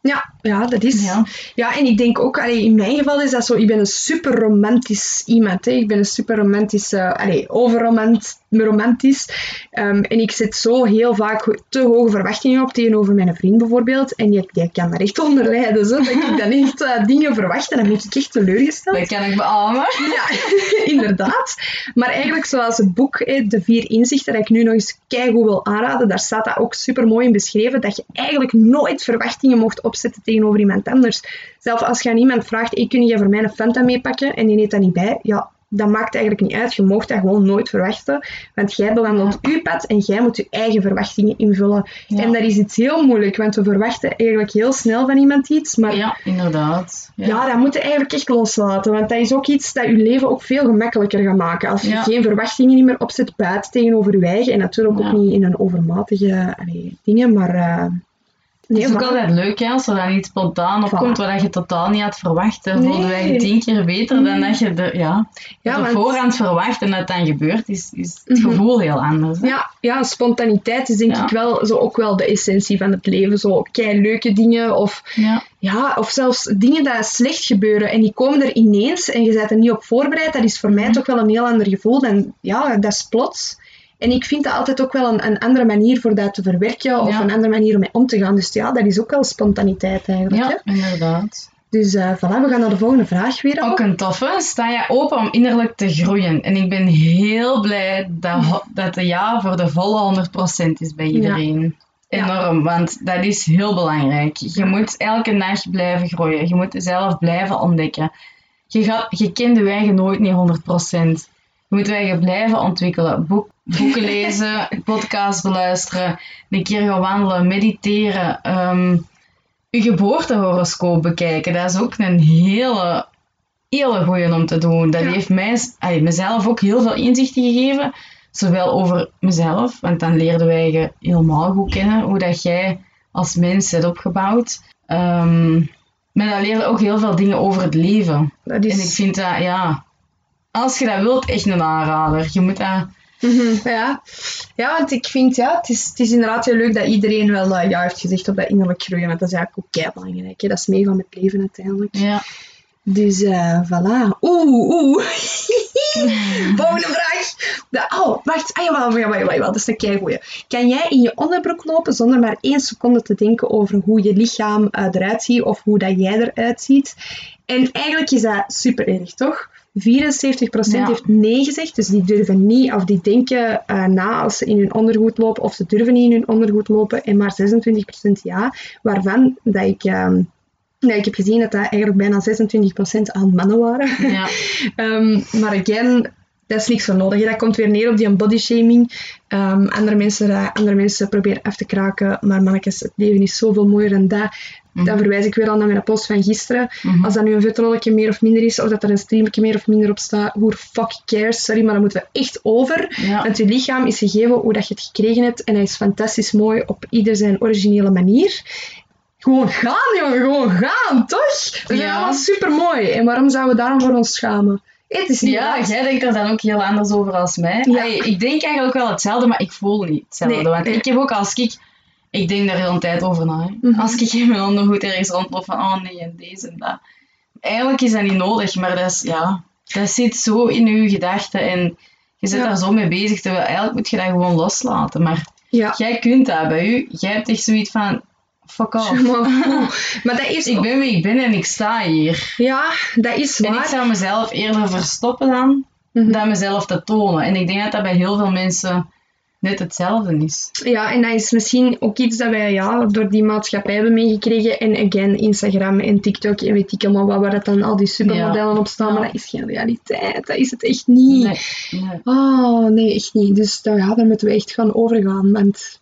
Ja, ja, dat is. Ja. Ja. en ik denk ook, allee, in mijn geval is dat zo, ik ben een super romantisch iemand. Hè. Ik ben een super romantische, allee, overromantisch. romantisch. Ehm, en ik zet zo heel vaak te hoge verwachtingen op tegenover mijn vriend bijvoorbeeld. En die, die kan daar echt onder lijden. Zo, dat ik dan echt eh, dingen verwacht en dan ben ik echt teleurgesteld. dat kan ik beamen. Ja, <laughs> inderdaad. Maar eigenlijk zoals het boek, hè, De Vier Inzichten, dat ik nu nog eens keigoed wil aanraden, daar staat dat ook super mooi in beschreven, dat je eigenlijk nooit verwachtingen mocht opzetten tegenover iemand anders. Zelfs als je aan iemand vraagt, hey, kun je voor mij een Fanta meepakken en die neemt dat niet bij, ja, dat maakt eigenlijk niet uit. Je mocht dat gewoon nooit verwachten. Want jij bewandelt uw pad en jij moet je eigen verwachtingen invullen. Ja. En dat is iets heel moeilijk, want we verwachten eigenlijk heel snel van iemand iets. Maar ja, Ja, inderdaad. Ja. dat moet je eigenlijk echt loslaten. Want dat is ook iets dat je leven ook veel gemakkelijker gaat maken. Als je Ja. geen verwachtingen meer opzet buiten tegenover je eigen. En natuurlijk Ja. ook niet in een overmatige allee, dingen, maar... eh, Het nee, is ook altijd leuk hè, als er dan iets spontaan opkomt wat je totaal niet had verwacht. Dan Nee. voelde wij je tien keer beter dan dat je de, ja, Ja, de voorhand verwacht en dat het dan gebeurt, is, is het Mhm. gevoel heel anders. hè. Ja, ja, spontaniteit is denk Ja. ik wel zo ook wel de essentie van het leven. Zo kei leuke dingen of, Ja. ja, of zelfs dingen die slecht gebeuren en die komen er ineens en je bent er niet op voorbereid. Dat is voor mij Mhm. toch wel een heel ander gevoel dan, ja, dat is plots. En ik vind dat altijd ook wel een, een andere manier voor dat te verwerken of Ja. een andere manier om mee om te gaan. Dus ja, dat is ook wel spontaniteit eigenlijk. ja, Hè? inderdaad. Dus eh voilà, we gaan naar de volgende vraag weer. Ook een toffe. Sta je open om innerlijk te groeien? En ik ben heel blij dat, dat de ja voor de volle 100% is bij iedereen. Ja. Enorm, want dat is heel belangrijk. Je moet elke dag blijven groeien. Je moet jezelf blijven ontdekken. Je, gaat, je kent je eigen nooit niet 100%. Je moet je blijven ontwikkelen. Boek, boeken lezen, <laughs> podcasts beluisteren, een keer gaan wandelen, mediteren. ehm, je geboortehoroscoop bekijken. Dat is ook een hele, hele goeie om te doen. Dat Ja. heeft mij, allee, mezelf ook heel veel inzichten gegeven. Zowel over mezelf, want dan leerden wij je helemaal goed kennen. Hoe dat jij als mens bent opgebouwd. Ehm, maar dat leerde ook heel veel dingen over het leven. Dat is... En ik vind dat, ja... Als je dat wilt, echt een aanrader. Je moet dat... Mhm, ja. ja, want ik vind, ja, het is, het is inderdaad heel leuk dat iedereen wel ja heeft gezegd op dat innerlijk groeien. Want dat is eigenlijk ook kei belangrijk. Hè? Dat is meegaan met het leven uiteindelijk. Ja. Dus eh voilà. Oeh, oeh. <laughs> Volgende vraag. De, oh, wacht. Ah, jawel, jawel, jawel, jawel. Dat is een keigoeie. Kan jij in je onderbroek lopen zonder maar één seconde te denken over hoe je lichaam eh, eruit ziet of hoe dat jij eruit ziet? En eigenlijk is dat super erg, toch? 74% Ja. heeft nee gezegd, dus die durven niet of die denken eh, na als ze in hun ondergoed lopen of ze durven niet in hun ondergoed lopen en maar 26% ja, waarvan dat ik, ehm, dat ik heb gezien dat dat eigenlijk bijna 26% aan mannen waren. ja. <laughs> Ehm, maar again, dat is niks voor nodig. Dat komt weer neer op die bodyshaming. Ehm andere, mensen, eh, andere mensen proberen af te kraken, maar mannetjes, het leven is zoveel mooier dan dat. Dan verwijs ik weer al naar mijn post van gisteren. Mhm. Als dat nu een vetrolletje meer of minder is, of dat er een streametje meer of minder op staat, who fuck cares? Sorry, maar daar moeten we echt over. Ja. Want je lichaam is gegeven hoe dat je het gekregen hebt en hij is fantastisch mooi op ieder zijn originele manier. Gewoon gaan, jongen, gewoon gaan, toch? We zijn Ja. allemaal super mooi. En waarom zouden we daarom voor ons schamen? Het is niet Ja, jij denkt er dan ook heel anders over als mij. Ja. Allee, ik denk eigenlijk wel hetzelfde, maar ik voel niet hetzelfde. Nee, want nee. ik heb ook als ik... Ik denk daar heel een tijd over na. Mhm. Als ik in mijn ondergoed ergens rondloop van oh nee, en deze en dat. Eigenlijk is dat niet nodig, maar dat, is, ja, dat zit zo in je gedachten en je zit Ja. daar zo mee bezig. Terwijl eigenlijk moet je dat gewoon loslaten. Maar Ja. jij kunt dat bij u. Jij hebt echt zoiets van... Fuck off. <laughs> <laughs> Maar, dat is... Ik ben wie ik ben en ik sta hier. Ja, dat is En ik waar. zou mezelf eerder verstoppen dan, Mhm. dan mezelf te tonen. En ik denk dat dat bij heel veel mensen net hetzelfde is. Ja, en dat is misschien ook iets dat wij ja, door die maatschappij hebben meegekregen. En again, Instagram en TikTok en weet ik allemaal wat, waar dat dan al die supermodellen op staan. Maar dat is geen realiteit. Dat is het echt niet. Nee, nee. Oh, nee, echt niet. Dus daar, ja, daar moeten we echt gaan overgaan. Want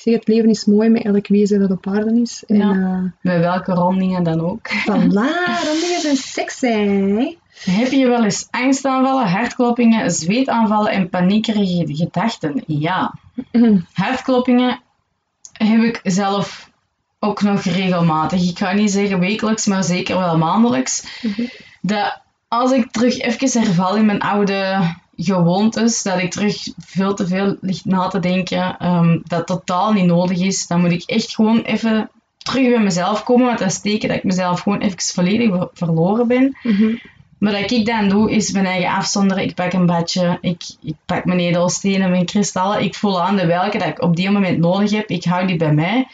zeg, het leven is mooi met elk wezen dat op aarde is. En Ja. Bij welke rondingen dan ook. <laughs> voilà, dan dingen zijn sexy. Heb je wel eens angstaanvallen, hartkloppingen, zweetaanvallen en paniekerige gedachten? Ja. Mhm. Hartkloppingen heb ik zelf ook nog regelmatig. Ik ga niet zeggen wekelijks, maar zeker wel maandelijks. Mhm. Dat als ik terug even herval in mijn oude gewoontes, dat ik terug veel te veel ligt na te denken, ehm, dat totaal niet nodig is, dan moet ik echt gewoon even terug bij mezelf komen, want dat is teken dat ik mezelf gewoon even volledig ver- verloren ben. Mhm. Maar wat ik dan doe, is mijn eigen afzonderen. Ik pak een badje, ik, ik pak mijn edelstenen, mijn kristallen. Ik voel aan de welke dat ik op die moment nodig heb. Ik hou die bij mij.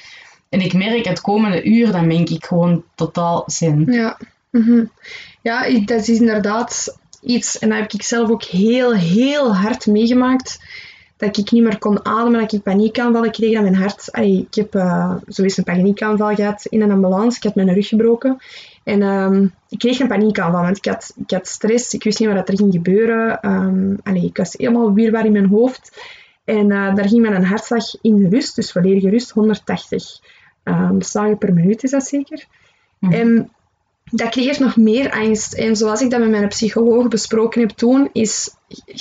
En ik merk het komende uur, dan ben ik gewoon totaal zen. Ja. Mhm. Ja, dat is inderdaad iets, en dat heb ik zelf ook heel, heel hard meegemaakt, dat ik niet meer kon ademen, dat ik paniekaanvallen kreeg aan mijn hart. Allee, ik heb uh, zoiets een paniekaanval gehad in een ambulance, ik had mijn rug gebroken. En ehm, ik kreeg een paniekaanval, want ik had, ik had stress. Ik wist niet wat er ging gebeuren. Ehm allee, ik was helemaal weerbaar in mijn hoofd. En eh, daar ging mijn hartslag in rust, dus volledige rust, 180 um, slagen per minuut is dat zeker. Mhm. En dat creëert nog meer angst. En zoals ik dat met mijn psycholoog besproken heb toen, is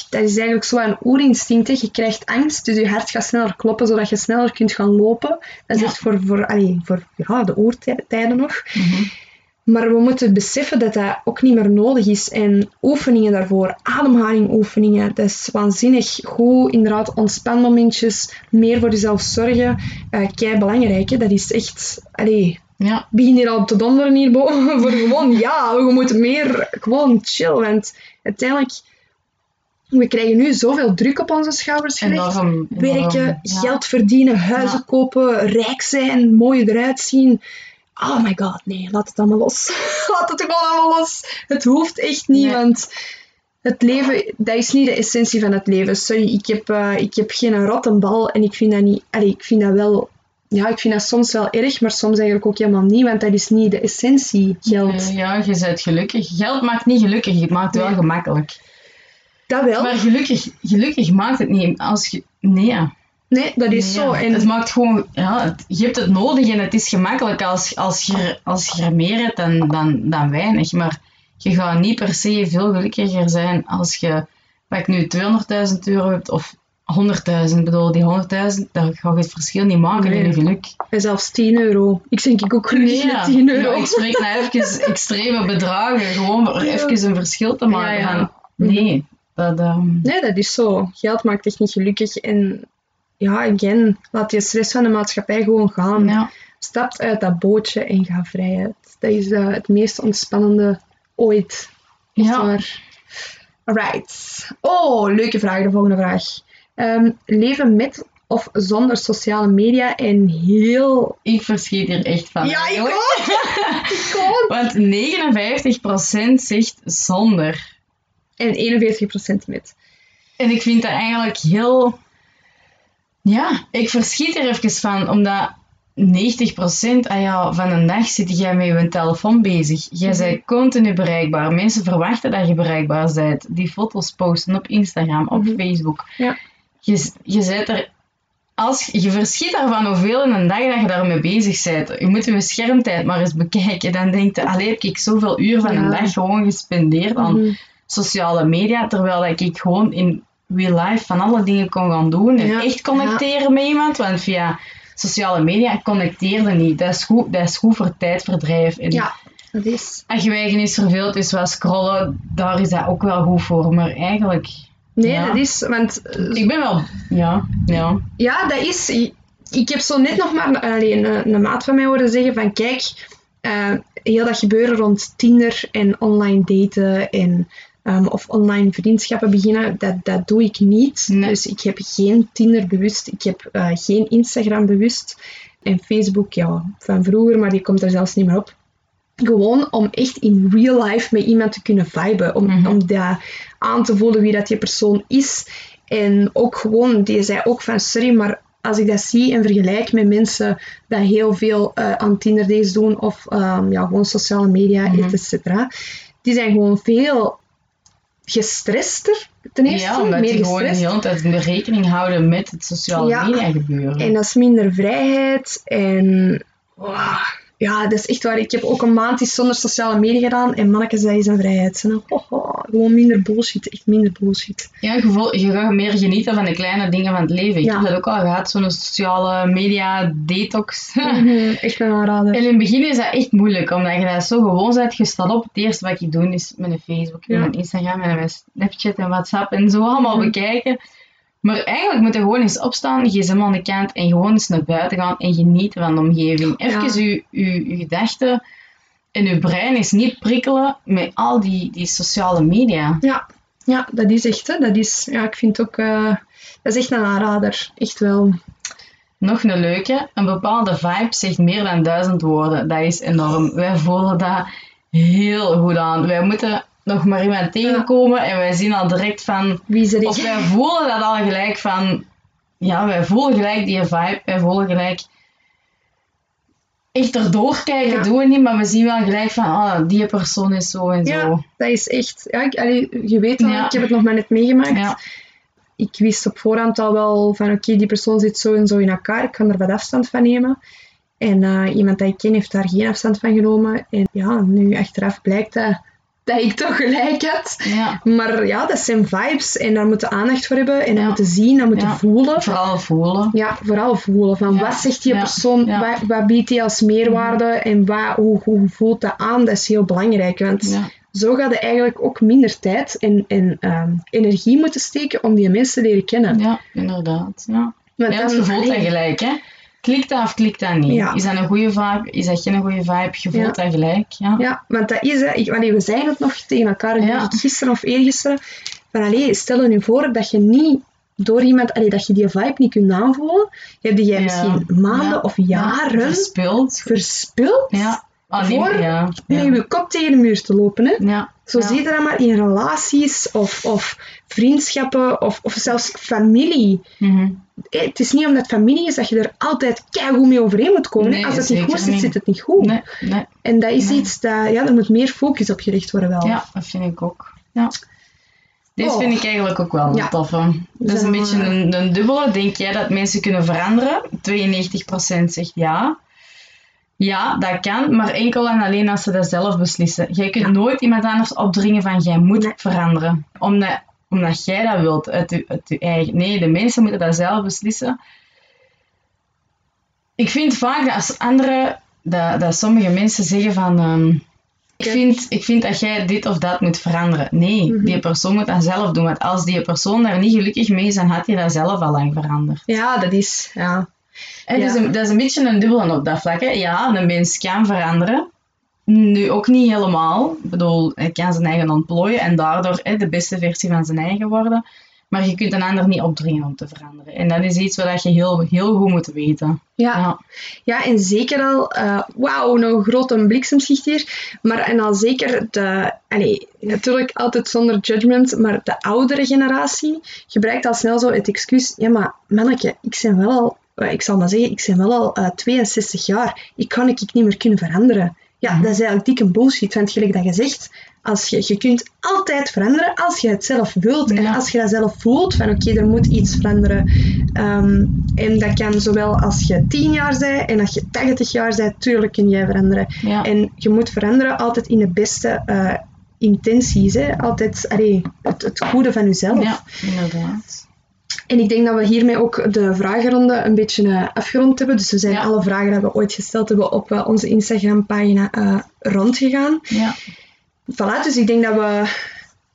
dat is eigenlijk zo een oerinstinct. hè. Je krijgt angst, dus je hart gaat sneller kloppen, zodat je sneller kunt gaan lopen. Dat is Ja. echt voor, voor, allee, voor ja, de oertijden nog. Mhm. Maar we moeten beseffen dat dat ook niet meer nodig is. En oefeningen daarvoor, ademhalingoefeningen, dat is waanzinnig goed. Inderdaad, ontspanmomentjes, meer voor jezelf zorgen. eh kei belangrijk, hè. dat is echt... Allee, Ja, begin hier al te donderen hierboven. <laughs> voor gewoon, ja, we moeten meer gewoon chill. Want uiteindelijk, we krijgen nu zoveel druk op onze schouders gelegd. enorm. Werken, ja. geld verdienen, huizen Ja. kopen, rijk zijn, mooi eruit zien. Oh my god, nee, laat het allemaal los. <laughs> laat het gewoon allemaal los. Het hoeft echt niet, Nee. want het leven, dat is niet de essentie van het leven. Sorry, ik heb, eh, ik heb geen rottenbal en ik vind dat niet... Allee, ik vind dat wel... Ja, ik vind dat soms wel erg, maar soms eigenlijk ook helemaal niet, want dat is niet de essentie, geld. Ja, je bent gelukkig. Geld maakt niet gelukkig, het maakt wel Nee. gemakkelijk. Dat wel. Maar gelukkig, gelukkig maakt het niet. Als je, nee, ja. nee, dat is Nee, zo. En Het maakt gewoon, ja, het- je hebt het nodig en het is gemakkelijk als, als, je, als je er meer hebt dan, dan, dan weinig. Maar je gaat niet per se veel gelukkiger zijn als je, pak nu 200.000 euro hebt of 100.000. Ik bedoel, die 100.000, daar ga je het verschil niet maken Nee. in je geluk. en zelfs 10 euro. Ik denk ik ook gelukkig met 10 euro. Ja, ik spreek nou even <laughs> extreme bedragen, gewoon Ja. even een verschil te maken. Ja, nee, dat... ehm, Nee, dat is zo. Geld maakt echt niet gelukkig. En ja, again, laat je stress van de maatschappij gewoon gaan. Stap uit dat bootje en ga vrijheid. Dat is eh, het meest ontspannende ooit. Ja. Alright. Oh, leuke vraag, de volgende vraag. Ehm, leven met of zonder sociale media en heel... Ik verschiet hier echt van. Ja, ik ook! ik ook! <laughs> Want 59% zegt zonder. En 41% met. En ik vind dat eigenlijk heel... Ja, ik verschiet er even van, omdat 90% ah ja, van een dag zit jij met je telefoon bezig. Jij Mhm. bent continu bereikbaar. Mensen verwachten dat je bereikbaar bent. Die foto's posten op Instagram, op Mhm. Facebook. Ja. Je, je zit er... Als, je verschiet ervan hoeveel in een dag dat je daarmee bezig bent. Je moet je schermtijd maar eens bekijken. Dan denk je, allee, heb ik zoveel uur van Ja. een dag gewoon gespendeerd aan Mhm. sociale media, terwijl dat ik gewoon in real life van alle dingen kon gaan doen en Ja, echt connecteren met iemand, want via sociale media connecteerde niet. Dat is goed, dat is goed voor tijdverdrijf. En Ja, dat is... als je eigen is verveeld is wat scrollen, daar is dat ook wel goed voor, maar eigenlijk, Nee, Ja. dat is... Want eh, ik ben wel, ja, ja. Ja, dat is... Ik heb zo net nog maar allee, een, een maat van mij horen zeggen van kijk, eh, heel dat gebeuren rond Tinder en online daten en ehm, of online vriendschappen beginnen, dat, dat doe ik niet. Nee. Dus ik heb geen Tinder bewust, ik heb eh, geen Instagram bewust en Facebook, ja, van vroeger, maar die komt er zelfs niet meer op. Gewoon om echt in real life met iemand te kunnen viben. Om, Mhm. om dat aan te voelen wie dat die persoon is. En ook gewoon, die zei ook van sorry, maar als ik dat zie en vergelijk met mensen dat heel veel eh, aan Tinder dates doen of ehm, ja, gewoon sociale media, Mhm. et cetera, die zijn gewoon veel gestrester ten eerste. Ja, omdat meer die gewoon de gestrest. hele tijd de rekening houden met het sociale Ja. media gebeuren. En dat is minder vrijheid. En wauw, ja, dat is echt waar. Ik heb ook een maand iets zonder sociale media gedaan. En mannetjes, dat is een vrijheid. Hè. Ho, ho, gewoon minder bullshit. Echt minder bullshit. Ja, je, je gaat meer genieten van de kleine dingen van het leven. Ik Ja. heb dat ook al gehad, zo'n sociale media detox. Mhm, <laughs> echt een aanrader. En in het begin is dat echt moeilijk, omdat je dat zo gewoon bent. Je staat op, het eerste wat ik doe is mijn Facebook, en Ja. mijn Instagram en mijn Snapchat en WhatsApp en zo allemaal Mhm. bekijken. Maar eigenlijk moet je gewoon eens opstaan, gsm aan de kant en gewoon eens naar buiten gaan en genieten van de omgeving. Even je, je, je gedachten en je brein is niet prikkelen met al die, die sociale media. Ja. ja, dat is echt. Hè. Dat is, ja, ik vind ook... eh, dat is echt een aanrader. Echt wel. Nog een leuke, een bepaalde vibe zegt meer dan duizend woorden. Dat is enorm. Wij voelen dat heel goed aan. Wij moeten nog maar iemand tegenkomen en wij zien al direct van... Wie Of wij voelen dat al gelijk van... Ja, wij voelen gelijk die vibe. Wij voelen gelijk... echt erdoor kijken doen we niet, maar we zien wel gelijk van, ah, die persoon is zo en zo. Ja, dat is echt... Ja, ik, allee, je weet al, ik heb het nog maar net meegemaakt. Ik wist op voorhand al wel van, oké, die persoon zit zo en zo in elkaar. Ik kan er wat afstand van nemen. En eh, iemand dat ik ken heeft daar geen afstand van genomen. En ja, nu achteraf blijkt dat, dat ik toch gelijk had. Ja. Maar ja, dat zijn vibes. En daar moeten aandacht voor hebben. En dat Ja. moeten zien, dat moeten Ja. voelen. Vooral voelen. Ja, vooral voelen. Van wat zegt die persoon. Wat, wat biedt die als meerwaarde en wat, hoe, hoe voelt dat aan? Dat is heel belangrijk. Want zo gaat je eigenlijk ook minder tijd en, en ehm, energie moeten steken om die mensen te leren kennen. ja, inderdaad. Ja. Want dan- dat allee, gelijk, hè. Klikt dat of klikt dat niet? Ja. Is dat een goede vibe? Is dat geen goede vibe? Je voelt Ja. dat gelijk, ja. Ja, want dat is, hè, ik, allee, we zeiden het nog tegen elkaar, Ja. gisteren of eergisteren, van allee, stel je nu voor dat je niet door iemand, allee, dat je die vibe niet kunt aanvoelen, heb jij misschien maanden of Ja, jaren Verspild. verspild Ja. Nee, Voor- ja. je kop tegen de muur te lopen. Hè? Ja. Zo ja. zie je dat maar in relaties of, of vriendschappen of, of zelfs familie. Mhm. Het is niet omdat het familie is dat je er altijd keigoed mee overeen moet komen. hè. Nee, Als het niet goed zit, niet. zit het niet goed. Nee, nee. En dat is iets dat, ja, er moet meer focus op gericht worden wel. Ja, dat vind ik ook. Ja. Deze Oh. vind ik eigenlijk ook wel een Ja. toffe. Dat is een beetje een, een dubbele. Denk jij dat mensen kunnen veranderen? 92% zegt ja. Ja, dat kan, maar enkel en alleen als ze dat zelf beslissen. Jij kunt Ja. nooit iemand anders opdringen van jij moet veranderen. Omdat, omdat jij dat wilt uit je, uit je eigen... Nee, de mensen moeten dat zelf beslissen. Ik vind vaak dat als anderen... Dat, dat sommige mensen zeggen van... ehm, ik, vind, ik vind dat jij dit of dat moet veranderen. Nee, Mhm. die persoon moet dat zelf doen. Want als die persoon daar niet gelukkig mee is, dan had hij dat zelf al lang veranderd. Ja, dat is... Ja. En Ja. dat, is een, dat is een beetje een dubbele op dat vlak. Hè. Ja, een mens kan veranderen. Nu ook niet helemaal. Ik bedoel, hij kan zijn eigen ontplooien en daardoor hè, de beste versie van zijn eigen worden. Maar je kunt een ander niet opdringen om te veranderen. En dat is iets wat je heel, heel goed moet weten. Ja. Ja. Ja, en zeker al, eh, wauw, een grote bliksemschicht hier. Maar en al zeker de, allee, natuurlijk altijd zonder judgment, maar de oudere generatie gebruikt al snel zo het excuus. Ja, maar manneke, ik ben wel al, eh, ik zal maar zeggen, ik ben wel al eh, 62 jaar. Ik kan ik niet meer kunnen veranderen. Ja, dat is eigenlijk dikke bullshit. Want gelijk dat je zegt, als je, je kunt altijd veranderen als je het zelf wilt. En als je dat zelf voelt, van oké, er moet iets veranderen. Ehm, en dat kan zowel als je 10 jaar bent en als je 80 jaar bent, tuurlijk kun jij veranderen. Ja. En je moet veranderen altijd in de beste eh, intenties. Hè? Altijd allee, het, het goede van jezelf. ja, inderdaad. En ik denk dat we hiermee ook de vragenronde een beetje eh, afgerond hebben. Dus we zijn Ja. alle vragen die we ooit gesteld hebben op eh, onze Instagram-pagina eh, rondgegaan. Ja. Voilà, dus ik denk dat we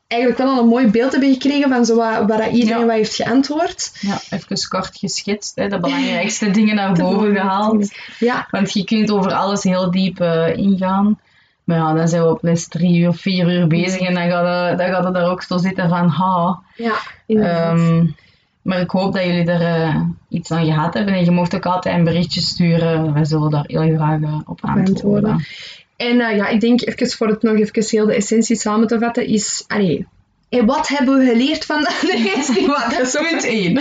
eigenlijk wel al een mooi beeld hebben gekregen van zo wat, dat iedereen Ja. wat heeft geantwoord. ja, even kort geschetst. Hè, de belangrijkste <laughs> dingen naar boven gehaald. Ja, Want je kunt over alles heel diep ingaan. Maar ja, dan zijn we op les drie uur, vier uur bezig en dan gaat het, dan gaat het daar ook zo zitten van ha. ja inderdaad. Ehm, maar ik hoop dat jullie er eh, iets aan gehad hebben. En je mocht ook altijd een berichtje sturen. Wij zullen daar heel graag eh, op antwoorden. En eh, ja, ik denk even voor het nog even heel de essentie samen te vatten is... Allee, en wat hebben we geleerd van de nee, is niet wat. Dat is zo Punt <laughs> 1.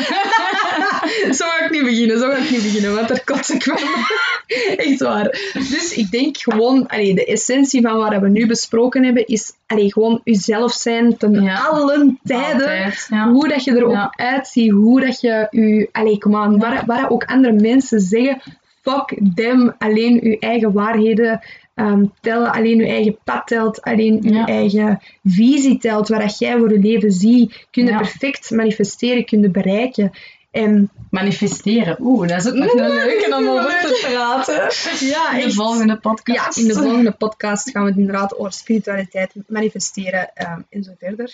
zo ga ik niet beginnen, zo ga ik niet beginnen, want daar kots ik van. <laughs> Echt waar. Dus ik denk gewoon, allee, de essentie van wat we nu besproken hebben, is allee, gewoon uzelf zijn ten Ja. allen tijden. Altijd, ja. Hoe dat je er ook Ja. uitziet, hoe dat je je... Allee, kom aan, waar, waar ook andere mensen zeggen, fuck them, alleen je eigen waarheden ehm, tellen, alleen je eigen pad telt, alleen je Ja. eigen visie telt, waar dat jij voor je leven ziet, kun je Ja. perfect manifesteren, kun je bereiken. En Manifesteren. Oeh, dat is ook nog een leuke om over te praten. <laughs> ja, In de echt. volgende Ja, podcast. in de volgende podcast gaan we het inderdaad over spiritualiteit, manifesteren ehm, en zo verder.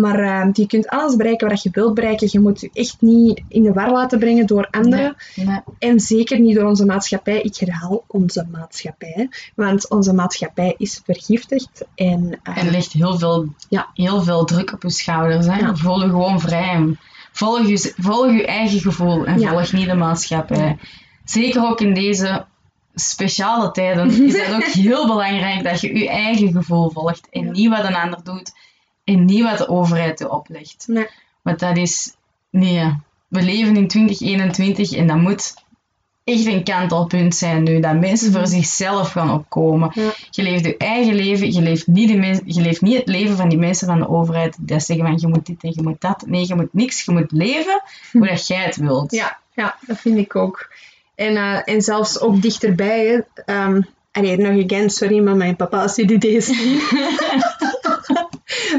Maar ehm, je kunt alles bereiken wat je wilt bereiken. Je moet je echt niet in de war laten brengen door anderen. Nee. En zeker niet door onze maatschappij. Ik herhaal onze maatschappij. Want onze maatschappij is vergiftigd. En, eh, En legt heel veel, Ja. heel veel druk op je schouders. Hè? Ja. Voel je gewoon vrij. Volg je, volg je eigen gevoel en Ja. volg niet de maatschappij. Zeker ook in deze speciale tijden <laughs> is het ook heel belangrijk dat je je eigen gevoel volgt. En niet wat een ander doet. En niet wat de overheid je oplegt. nee, Want dat is... Nee, we leven in 2021 en dat moet echt een kantelpunt zijn nu. Dat mensen voor zichzelf gaan opkomen. Ja. Je leeft je eigen leven. Je leeft, niet de je leeft niet het leven van die mensen van de overheid. Die zeggen van je moet dit en je moet dat. Nee, je moet niks. Je moet leven hoe dat jij het wilt. Ja, ja, dat vind ik ook. En, eh, en zelfs ook dichterbij. Hè. Ehm, allee, nog again, sorry, maar mijn papa dit deze. <laughs>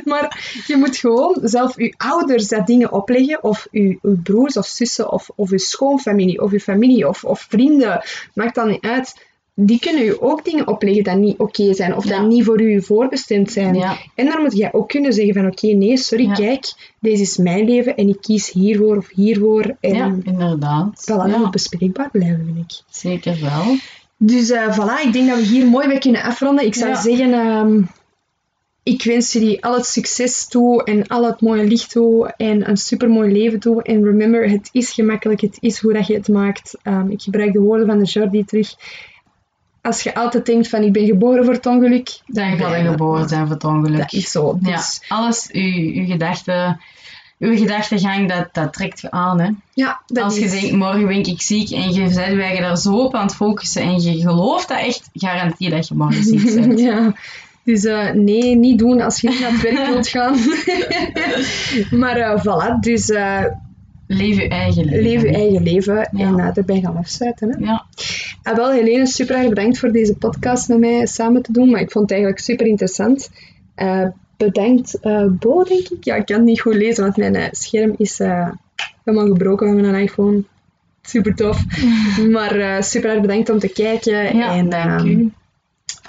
maar je moet gewoon zelf je ouders dat dingen opleggen, of je, je broers of zussen, of, of je schoonfamilie, of je familie, of, of vrienden, maakt dat niet uit. Die kunnen je ook dingen opleggen dat niet oké zijn, of Ja. dat niet voor u voorbestemd zijn. Ja. En dan moet jij ook kunnen zeggen van, oké, nee, sorry, Ja. kijk, deze is mijn leven en ik kies hiervoor of hiervoor. En Ja, inderdaad. Voilà, dat Ja, moet bespreekbaar blijven, vind ik. zeker wel. Dus eh voilà, ik denk dat we hier mooi bij kunnen afronden. Ik zou zeggen, ehm, ik wens jullie al het succes toe en al het mooie licht toe en een supermooi leven toe. En remember, het is gemakkelijk, het is hoe dat je het maakt. Ehm, ik gebruik de woorden van de Jordi terug. Als je altijd denkt van ik ben geboren voor het ongeluk, Dan ben je je geboren zijn voor het ongeluk. Dat is zo. Ja, Dus, alles, uw, uw gedachten, uw gedachtegang, dat, dat trekt je aan. Hè. ja, dat Als je is... denkt, morgen ben ik ziek en je bent wij daar zo op aan het focussen en je gelooft dat echt, garantie dat je morgen ziek <laughs> bent. ja. Dus eh, nee, niet doen als je niet naar het werk wilt gaan. <laughs> maar eh, voilà, dus eh, Leef je eigen leven. leef je eigen leven Ja. en uh, daarbij gaan afsluiten. Hè? Ja, En wel, Helene, super erg bedankt voor deze podcast met mij samen te doen. Maar ik vond het eigenlijk super interessant. Bedankt, Bo, denk ik. Ja, ik kan het niet goed lezen, want mijn scherm is helemaal gebroken van mijn iPhone. Super tof. <laughs> maar super erg bedankt om te kijken. ja en, dank ehm, u.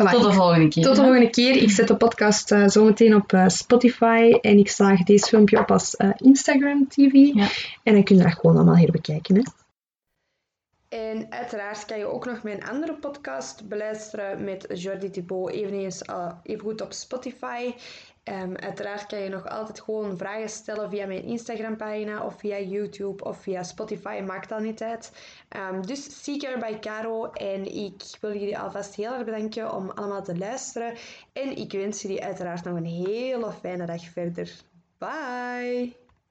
voilà, Tot de volgende keer. tot de volgende keer. Ik zet de podcast eh, zometeen op eh, Spotify en ik slaag deze filmpje op als eh, Instagram TV. Ja. En dan kun je dat gewoon allemaal herbekijken. Hè. En uiteraard kan je ook nog mijn andere podcast beluisteren met Jordi Thibault, eveneens uh, even goed op Spotify. Ehm, uiteraard kan je nog altijd gewoon vragen stellen via mijn Instagram pagina of via YouTube of via Spotify, maakt dat niet uit. Ehm, dus Seeker bij Caro en ik wil jullie alvast heel erg bedanken om allemaal te luisteren. En ik wens jullie uiteraard nog een hele fijne dag verder. Bye!